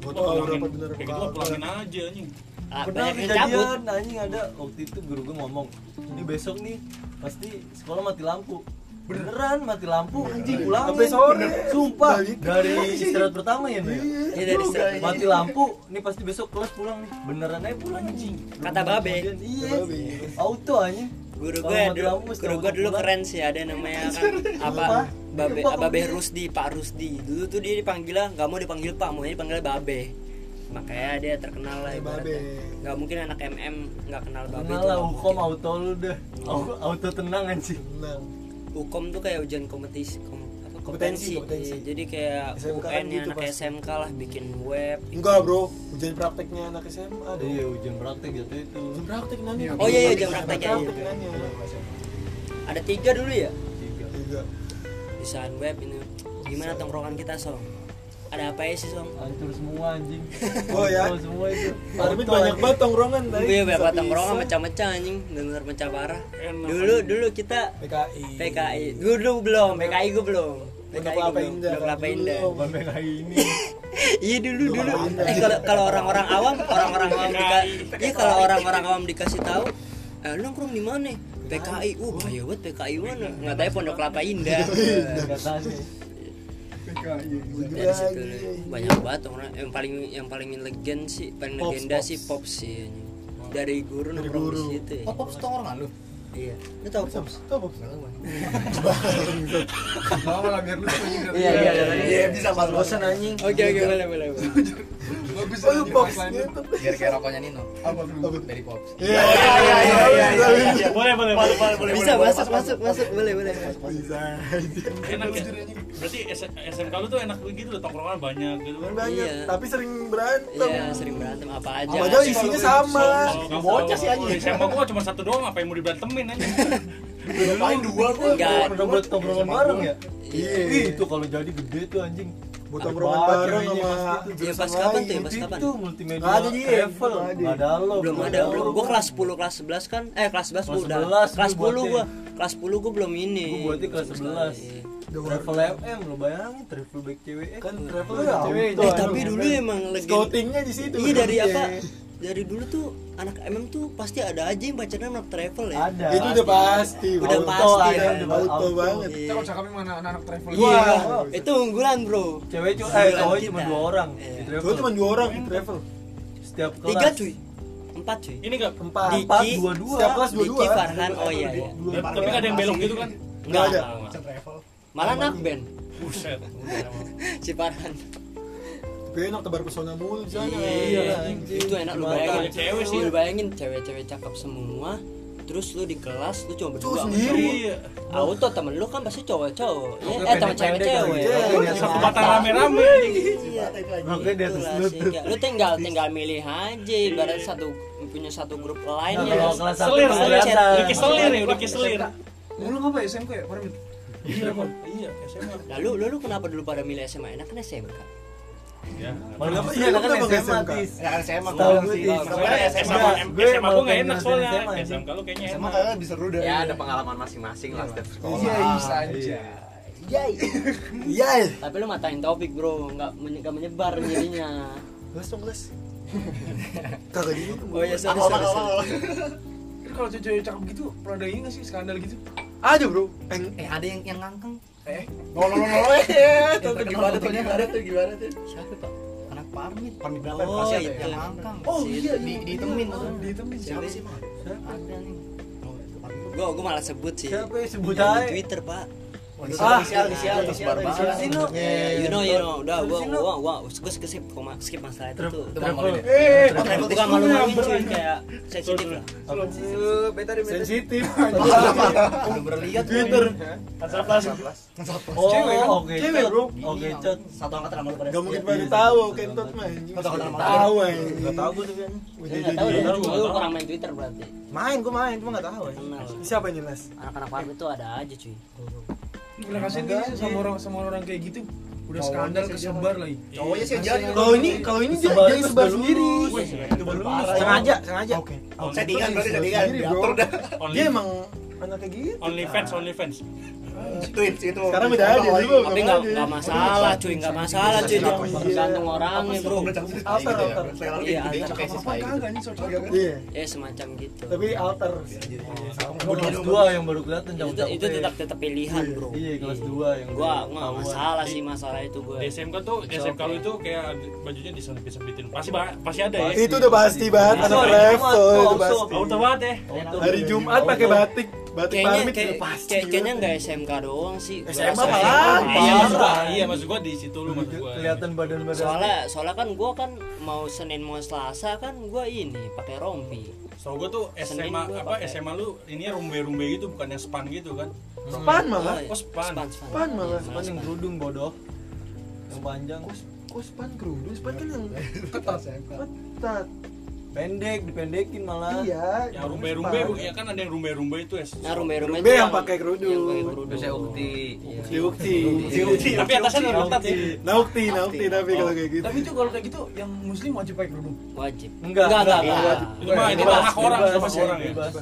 Gua tuh Oh, pulangin, dapat bener kayak gitu gua pulangin aja anjing. Ah, Pernah kejadian anjing ada waktu itu guru gue ngomong ini besok nih pasti sekolah mati lampu beneran mati lampu anjing pulang Sampai sore. sumpah. Dari istirahat pertama ya Nek? Iya dari istirahat. mati lampu nih pasti besok kelas pulang nih. Beneran aja pulang anjing. Kata Babe. Iya. Auto anjing Guru gue dulu, guru gue dulu keren sih ada namanya kan apa? Babe Babe. Rusdi Pak Rusdi. Dulu tuh dia dipanggilnya nggak mau dipanggil Pak mau dipanggil Babe. Makanya dia terkenal lah ibaratnya. Babe. nggak mungkin anak MM nggak kenal Babe kenal lah hukum auto lu dah auto, auto tenang anjing. Tenang. Hukum tuh kayak ujian kompetisi kom, apa, Kompetensi, kompetensi. Iya, jadi kayak SMK kan UN nya gitu anak pasti. SMK lah bikin web Enggak, Bro. Ujian prakteknya anak SMA dong. iya ujian praktek gitu itu Ujian praktek nanya. Oh iya, iya, ujian praktek, ya, Praktek iya. ada tiga dulu ya tiga Tiga. desain web ini gimana tongkrongan kita song ada apa ya sih song hancur semua anjing Oh, ya. Hancur semua itu Auto, banyak banget tongkrongan tadi. Iya, berapa Bisa-bisa. tongkrongan mecah-mecah anjing, bener mecah parah. Enak. Dulu dulu kita PKI. PKI, dulu belum, PKI gue belum. PKI Kelapa gue belum. Indah Pondok Kelapa kan Indah. dulu. Bukan PKI ini Iya dulu dulu. Eh kalau kalau orang-orang awam, orang-orang awam dika- iya kalau orang-orang awam dikasih tahu, eh lu nongkrong di mana? PKI. Uh, bahaya banget PKI mana? Nggak tahu Pondok Kelapa Indah. Dari situ banyak banget orang yang paling yang paling legend sih, paling Pops, legenda Pops. sih Pops sih. Dari guru nongkrong di situ ya. Oh, pop tongkrongan lu. Iya. Lu tahu Pops? Tuh, Bob. Mau malah biar lu Iya, iya, iya. Iya bisa pas bosan anjing Oke oke boleh boleh. bisa Oh, box gitu. Biar kayak rokoknya Nino. Apa bro? Dari pops. Iya, iya, iya, iya, iya, iya. boleh boleh boleh Bisa masuk masuk masuk boleh boleh. Bisa. enak ya berarti SMK lu tuh enak begitu loh tongkrongan banyak gitu kan Banyak, Iya. tapi sering berantem. Iya sering berantem apa aja. Padahal isinya sama. Bocah sih anjing. SMA gua cuma satu doang apa yang mau diberantemin aja Ngapain dua gua? Enggak. udah buat tongkrongan bareng ya Iya. Ih, itu kalau jadi gede tuh anjing Buat tongkrongan bareng sama. Iya pas kapan tuh ya pas kapan? itu multimedia ada, Ji. travel ada. lo belum ada belum gua kelas 10 kelas 11 kan eh kelas 11 gua Kelas udah 11 kelas gua 10 buatnya. gua kelas 10 gua belum ini Gua buatnya kelas 11. Iya. travel MM lo bayangin travel back cewek. Kan travel Iya, cewek. eh tapi dulu emang legend Scoutingnya di situ. iya dari Iya. apa dari dulu tuh anak MM tuh pasti ada aja yang pacarnya anak travel ya ada Itu udah pasti. Udah Auto, pasti, ada, kan? Auto Auto. banget. Iya. Cakap cakapnya mana anak-anak travel. Iya, Wah. itu unggulan bro cewek cuma eh cowok cuma dua orang Iya. di Gue travel cuma dua orang di travel. setiap kelas tiga cuy empat cuy ini enggak Empat. Empat dua dua Setiap kelas dua dua. Diki Farhan oh iya iya tapi ada yang belok gitu kan Nggak ada. travel. malah nak band buset si Farhan Enak tebar pesona mulu di sana. Iya, anjing. itu enak lu Cuma bayangin. cewek sih. Lu bayangin cewek-cewek cakep semua. Terus lu di kelas lu cuma berdua. sama sendiri. cowok. iya Auto temen lu kan pasti cowok-cowok. Ya, eh temen cewek-cewek. Iya, Iya, satu iya. batang rame-rame. Iya. Oke, di atas kayak- Lu tinggal tinggal milih aja ibarat satu punya satu grup lain Nah, ya. kalau kelas satu selir selir udah keselir ya udah keselir Lu apa ya SMK ya? Iya Bang. iya SMA Lalu lu, lu kenapa dulu pada milih SMA? Enak kan SMK. Ya Kenapa- iya kan SMA tis Ya kan SMA Tahu gue sih. tis Soalnya SMA Enggak, gue enak soalnya SMA, lu kayaknya SMA kayaknya lebih seru deh. ya ada pengalaman masing-masing lah setiap sekolah Iya, bisa aja. Iya. Iya. Tapi lu matain topik, Bro. Enggak nggak menyebar jadinya. Les dong, les. Kagak gitu. Oh iya, sorry, sorry, kalau cewek cakep gitu pernah ada ini nggak sih skandal gitu? Ada, Bro. Eh, ada yang yang ngangkeng. Eh, No, no, no, no, eh. Itu gimana tuh? Gimana tuh? Gimana tuh? Siapa, Pak? Anak parmit. Parmit berapa? Oh, Masih ada itu. ya? Yang ngangkang. Oh, Si- iya, di ditemin tuh. ditemin Siapa sih, Mang? Ada nih. Gua gua malah sebut sih. siapa sebut di aja Twitter, Pak. Ah, inisial, inisial, inisial. Sini lo. You know, you know, udah gua gua gua gua skip koma skip masalah itu tuh. travel Eh, Bukan malu-maluin cuy kayak sensitif lah. sensitif. Berlihat Twitter. oh Cewek kan? oke Cewek, Cot. bro. oke cot Satu angkatan sama lu pada. Gak mungkin pada tahu kentot mah anjing. Tahu, anjing. tuh kan lu kurang main Twitter berarti. Main, gua main, cuma nggak tahu. Kenal. Siapa ini, Les? Anak-anak tuh ada aja cuy. Lu pernah kasihin gak sih sama orang sama orang kayak gitu? Udah skandal kesebar lagi. Cowoknya sih jadi. Kalau ini, kalau ini dia terus sebar sendiri. Coba lulus. Sengaja, sengaja. Oke. Settingan berarti settingan. Diatur dah. Dia emang anak kayak gitu. only fans only fans Tweet itu. Sekarang udah ada, dulu Tapi nggak nggak masalah cuy, nggak masalah cuy. Itu tergantung orangnya bro. Alter, alter. Iya, alter. Apa kagak nih soal cakep? Iya. Ya semacam gitu. Tapi alter. kelas dua yang baru kelihatan Itu, tetap tetap pilihan bro. iya kelas dua yang Gua udah nggak ketahuan. masalah sih masalah itu gua. di SMK tuh di SMK lu itu kayak bajunya disempit-sempitin pasti pasti ada ya Itu udah pasti banget anak Jumat, itu pasti. auto banget ya Hari Jumat pakai batik, batik Kayaknya parmit kayak, pasti. kayak- kayaknya nggak SMK doang sih. SMA malah. iya maksud gua iya maksud gua di situ lu maksud gua kelihatan badan-badan Soalnya soalnya kan gua kan mau Senin mau Selasa kan gua ini pakai rompi. so gua tuh SMA gua apa. SMA lu ini rumbe-rumbe gitu bukan yang span gitu kan Span malah. iya. Oh, span. Span, span. Span malah. Iya, Span yang kerudung bodoh yang panjang Kok span kerudung? Span kan yang Ketat. ketat. Pendek dipendekin malah Iya. yang rumbe-rumbe bu- ya kan ada yang rumbe-rumbe itu ya Nah, rumah-rumah Rumbe yang pakai kerudung. Yang pakai kerudung. Terus saya ukti Diukti. tapi atasnya ada sih Naukti, naukti tapi kalau kayak gitu. Tapi itu kalau kayak gitu yang muslim wajib pakai kerudung. Wajib. enggak Enggak, enggak, enggak itu mah itu hak orang sama orang ya bebas.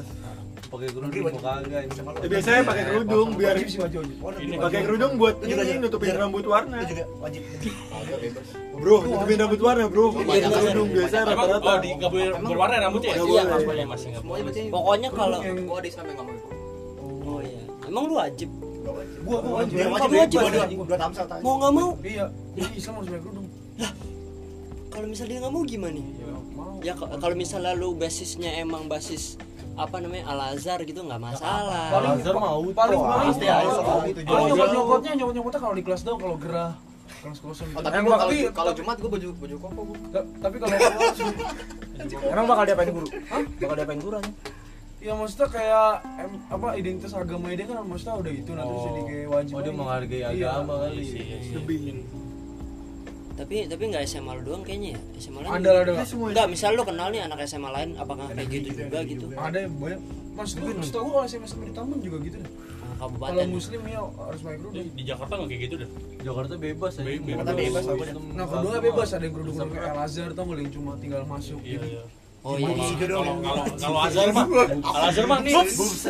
Pakai kerudung mau kagak. Ya, biasanya pakai kerudung biar Wajib sih wajib wajib. Ini pakai kerudung buat ini nutupin rambut warna. Juga wajib. Bro, nutupin rambut warna, Bro. Pakai kerudung biasa rata-rata. oh di nggak boleh berwarna rambutnya ya? Iya boleh. nggak boleh masih nggak boleh. Pokoknya kalau gua ada Islam yang nggak mau itu. oh iya. Emang lu wajib? Gua gua wajib. Gua wajib, wajib. wajib. Gua tadi. Mau nggak mau? Iya, jadi Islam harus pakai kerudung. Kalau misalnya dia nggak mau gimana? Ya k- kalau misalnya lu basisnya emang basis apa namanya Al Azhar gitu nggak masalah. Paling Azhar mau paling paling pasti ada soal itu Kalau juga. nyopot nyopotnya nyopot nyopotnya kalau di kelas doang kalau gerah kelas kosong. Oh, tapi gua kalau tapi- kalau Jumat gua baju baju koko gua. Ta- tapi kalau Emang bakal diapain guru? Hah? Bakal diapain guru aja? ya maksudnya kayak em, apa identitas agama dia kan maksudnya udah itu terus Oh. jadi kayak wajib Oh dia menghargai Iya. agama kali. Iya, iya. Lebih. Tapi tapi nggak SMA lu doang kayaknya ya. SMA lain. Ada semua Enggak, misal lu kenal nih anak SMA lain apakah kayak gitu juga gitu? ada yang banyak mas tuh setahu gua kalau SMS di Taman juga gitu deh Nah, kalau kabupaten. muslim ya harus pakai Di, kerudung di Jakarta nggak kayak gitu deh. Jakarta bebas aja. Jakarta bebas, apa aja. nah kerudungnya bebas ada yang kerudung kerudung kayak Al Azhar tau nggak yang cuma tinggal masuk Iya gitu iya. Oh iya. Gitu Kalau dong. kalau kalau Azhar mah, Al Azhar mah nih,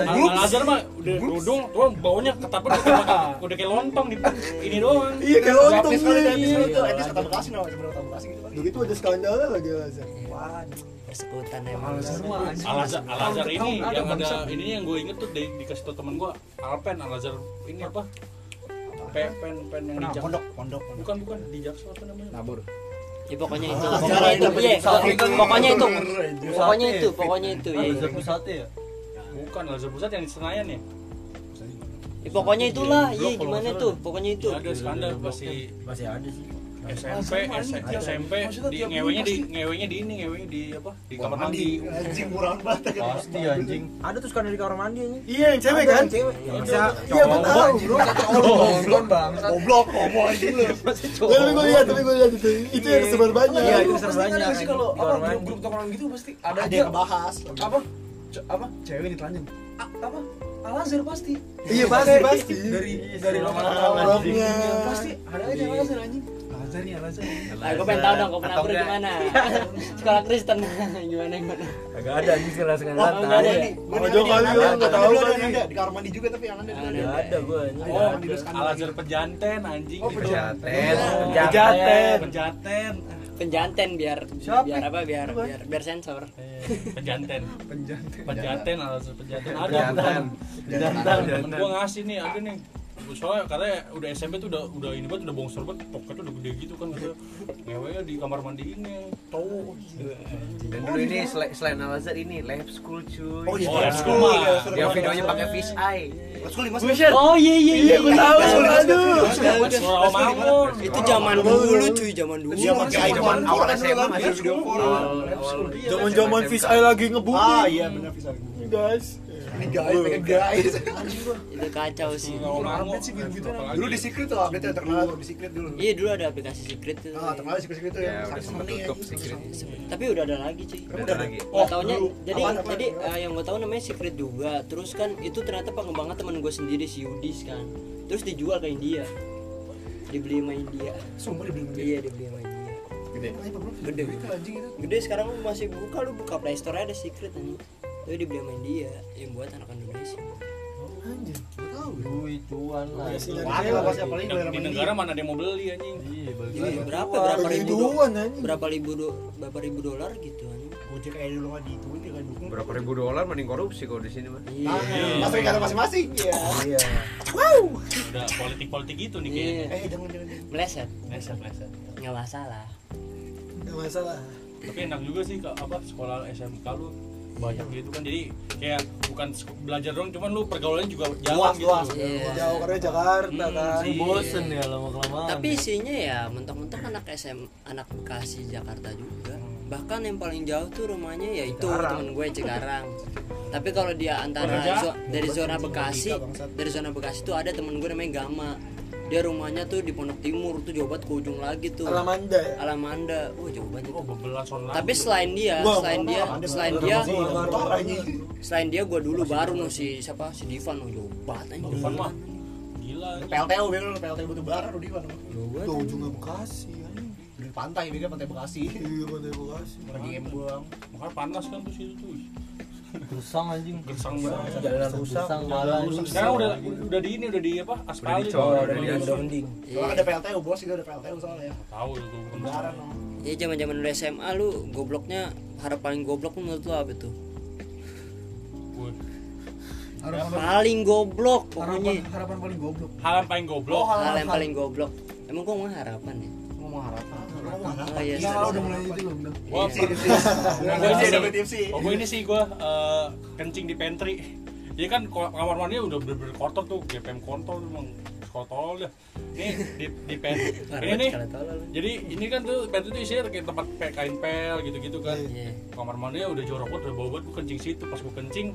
Al Azhar mah udah kerudung, tuh baunya ketapet udah, udah kayak lontong di ini doang. Iya, kayak lontong kali tuh. Ini kata Bekasi namanya sebenarnya kata Bekasi gitu kan. Begitu ada skandalnya lagi. Persekutan Al emang. Azhar mah anjing. Al Azhar, Al Azhar Tahun- ini yang ada ini yang gue inget tuh di, dikasih tau temen gue Alpen Al Azhar ini apa? Pen pen pen yang di pondok pondok. Bukan bukan di Jaksel apa namanya? Nabur. Ya pokoknya itu. Ah, Pokoknya itu. Iya, sate. pokoknya itu. Pokoknya itu, pokoknya itu ya. Azhar pusate ya? Bukan Azhar Pusat yang di Senayan ya? Ya, pokoknya itulah, iya kalau gimana tuh? Pokoknya itu. Iya, ada skandal pasti Masih ada sih. SMP, SMP Maksudnya di ngewenya di ngewenya di ini, ngewenya di apa? Di kamar Mandi. Anjing murah banget. Pasti anjing. Ada tuh sekarang di kamar mandi ini. Iya, yang cewek kan? Cewek. Bisa Iya, gue tahu, bro. nonton bang Goblok ngomong anjing lu. Ya, tapi gue lihat, tapi gue lihat itu. Itu yang sebar banyak. Iya, itu pasti seru banyak. sih kalau apa mandi. grup grup tongkrongan gitu pasti ada Ada aja yang ngebahas. apa apa cewek ditelanjang apa Al Azhar pasti Iya, pasti, pasti. dari dari lokal Orangnya. pasti ada aja Al Azhar anjing Al Azhar nih Al Azhar nih. Nah, gue pengen tahu dong kau pernah enggak? gimana? Sekolah Kristen gimana gimana? Agak ada anjing sekarang sekarang. Oh, enggak ada ya? Sama Joko kali lu nggak tahu kali. Ada di kamar mandi juga tapi yang ada di Ada. Enggak ada gua anjing. Oh, mandi terus Al Azhar pejanten anjing. Oh, gitu. Pejaten. Pejaten. Penjanten biar Siapa? biar apa biar biar biar sensor. Pejanten. penjanten Pejaten Al Azhar pejanten. Ada. Temen gua ngasih nih, ada nih. Soalnya katanya udah SMP tuh udah udah ini banget udah bongsor banget, pokoknya udah gede gitu kan gitu. Ngewenya di kamar mandi ini, cowok. Dan dulu ini sel- selain Al Azhar ini lab school cuy. Oh iya, Oh, lab school. Iya, Yang videonya pakai fish eye. Lab school. Oh iya iya iya. Gue tahu, aduh. Itu zaman dulu cuy, zaman dulu. Dia pakai iPhone Awal SMA masih video call. Zaman-zaman fish eye lagi ngebut. Ah iya benar bisa. Guys. Guys, pengen guys. Itu kacau sih. Update. Dulu di secret tuh update yang terkenal tuh di secret dulu. Iya dulu ada aplikasi secret tuh. Ah, terkenal secret secret tuh Ya, yang udah sakit sempat nih. tutup secret. Tapi udah ada lagi cuy. Udah ada lagi. Oh, taunya jadi jadi eh, yang gue tahu namanya secret juga. Terus kan itu ternyata pengembangan teman gue sendiri si Yudis kan. Terus dijual ke India. Dibeli sama India. Sumpah dibeli beli. Iya dibeli sama India. Gede. Gede. Itu anjing itu. Gede sekarang lu masih buka lu buka Play Store ada secret nih. Tapi dibeli sama India yang buat anak Indonesia. Anjir, tahu. Duit cuan lah. Iya sih, itu. nyari Wah, pasti apalagi Di, negara mana ada yang mau beli anjing? Iya, Ini berapa berapa ribu do- ribuan, anjing. berapa ribu do, berapa ribu dolar gitu anjing. Gojek kayak dulu nggak dituin dia nggak dukung. Berapa ribu dolar mending korupsi kalau di sini mah. Iya. Nah, masuk kata masing-masing. Iya. Iya. Udah politik-politik gitu nih kayaknya. Iya. Eh jangan jangan. Meleset, Leset, leset. nggak masalah. Gak masalah. Tapi enak juga sih Kak, apa sekolah SMK lu banyak gitu kan jadi kayak bukan belajar dong cuman lu pergaulannya juga jalan Luas, gitu luas. Iya. Jauh karena Jakarta Hmm, kan. sih. bosen ya lama kelamaan. Tapi isinya ya mentok-mentok anak SM anak Bekasi Jakarta juga. Bahkan yang paling jauh tuh rumahnya ya itu temen gue Cikarang. Tapi kalau dia antara zo- dari zona Bekasi, dari zona Bekasi tuh ada temen gue namanya Gama. Dia rumahnya tuh di Pondok Timur tuh jauh banget ke ujung lagi tuh. Alamanda ya. Alamanda. Wah jauh banget. oh Tapi selain dia, Wah, selain dia, selain dia, selain dia gue dulu baru nih si siapa si Divan oh, jauh banget anjing. Dufan mah gila. PLTU bener PLTU batu bara lu di mana? Jauh banget, Tuh ujungnya Bekasi anjing. Di pantai bega pantai Bekasi. Iya, pantai Bekasi. Lagi embuang. makanya panas kan tuh situ tuh Gersang anjing. gersang banget jalanan rusak Gersang malah sekarang udah udah di ini udah di apa? Aspal dicor, oh, udah udah, di- udah mending Soalnya ada PLTU bos juga ada PLTU soalnya. Ya. tahu itu Lebaran dong. ya zaman zaman lu SMA lu gobloknya harap paling goblok lu menurut lu apa tuh? Wih. paling goblok harapan pokoknya. harapan paling goblok. Hal yang paling goblok. Hal yang paling goblok. Emang gua mau harapan ya ngomong harapan. Oh iya Nah, sorry. udah mulai itu gua tipsi. gua ini Tipsi, dapet sih oh, gua ini sih gua eh, kencing di pantry. Jadi kan kamar mandi udah bener-bener kotor tuh GPM kontol emang kotor dah ini di di pantry ini nih jadi ini kan tuh pantry tuh isinya kayak tempat kain pel gitu-gitu kan. Iya. kamar mandi udah jorok banget udah bau banget gua kencing situ. Pas gua kencing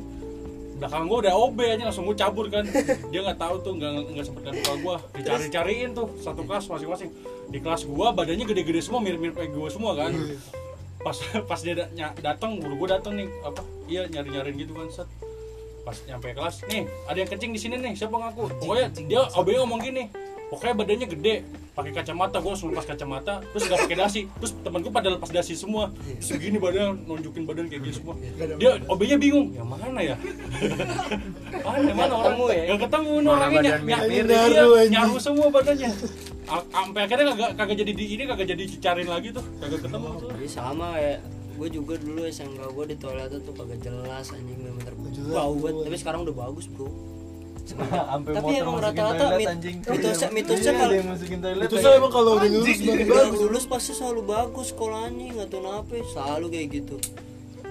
belakang gua udah OB aja langsung gua cabur kan. Dia nggak tahu tuh nggak nggak sempet ngadu muka gua. Dicari-cariin tuh satu kelas masing-masing. Di kelas gua badannya gede-gede semua mirip-mirip kayak gua semua kan. Pas pas dia datang guru gua datang nih apa iya nyari-nyariin gitu kan set. Pas nyampe kelas nih ada yang kencing di sini nih siapa ngaku? Pokoknya dia OB ngomong gini pokoknya badannya gede pakai kacamata gue langsung lepas kacamata terus nggak pakai dasi. Terus temen gue pada lepas dasi semua. Terus begini badan nunjukin badan kayak gini semua. Dia OB-nya bingung yang mana ya? Mana mana orang? ketemu ya? nggak ketemu nih orangnya. iya, Nyaru, anjing. nyaru semua badannya. Sampai akhirnya kagak kagak jadi di ini kagak jadi dicariin lagi tuh. Kagak ketemu tuh. Jadi sama kayak gue juga dulu SMK gue di toilet tuh kagak jelas anjing bener-bener bau banget. tapi sekarang udah bagus bro Sampai Tapi motor emang rata-rata toilet, mit- anjing. mitosnya- mitosnya Iya, kalau- ada yang masukin toilet. itu ya. saya emang kalau udah lulus bagus. Lulus pasti selalu bagus sekolahnya nggak tahu kenapa selalu kayak gitu.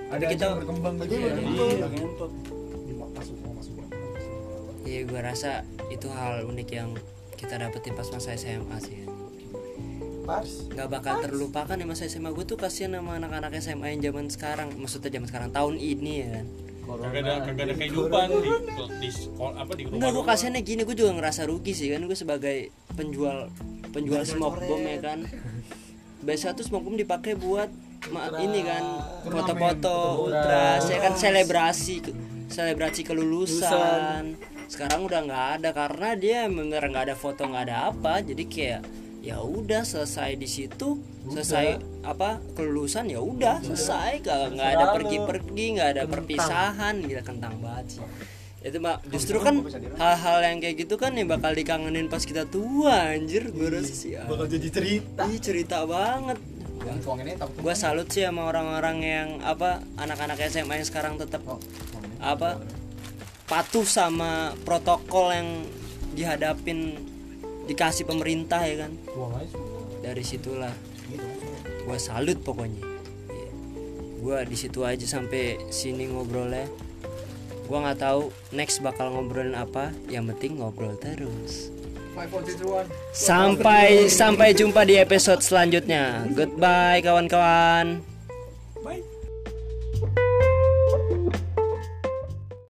Ada kita- berkembang gitu Iya, ya iya. Iya gue rasa itu hal unik yang kita dapetin pas masa SMA sih. Pas? Nggak bakal terlupakan ya masa SMA gue tuh kasihan sama anak-anak SMA yang zaman sekarang maksudnya zaman sekarang tahun ini ya kan kagak ada kagak ada kehidupan di di sekolah apa di rumah Enggak, gue kasihannya gini, gue juga ngerasa rugi sih kan Gue sebagai penjual penjual smoke bomb ya kan. Biasa tuh smoke bomb dipakai buat ma- ini kan foto-foto ultras ya kan selebrasi selebrasi kelulusan. Sekarang udah nggak ada karena dia bener nggak ada foto nggak ada apa. Jadi kayak ya udah selesai di situ selesai apa kelulusan ya udah selesai. Nggak nggak ada pergi-pergi nggak ada perpisahan. Gila kentang banget sih. Itu mak justru kan hal-hal yang kayak gitu kan yang bakal dikangenin pas kita tua anjir. Gue rasa sih ya. bakal jadi cerita. Ih, cerita banget. Gue salut sih sama orang-orang yang apa anak-anak SMA yang sekarang tetap apa patuh sama protokol yang dihadapin dikasih pemerintah ya kan? Dari situlah. Gue salut pokoknya. Gue di situ aja sampai sini ngobrolnya. Gue nggak tahu next bakal ngobrolin apa. Yang penting ngobrol terus. 542 sampai sampai jumpa di episode selanjutnya. Goodbye kawan-kawan. Bye.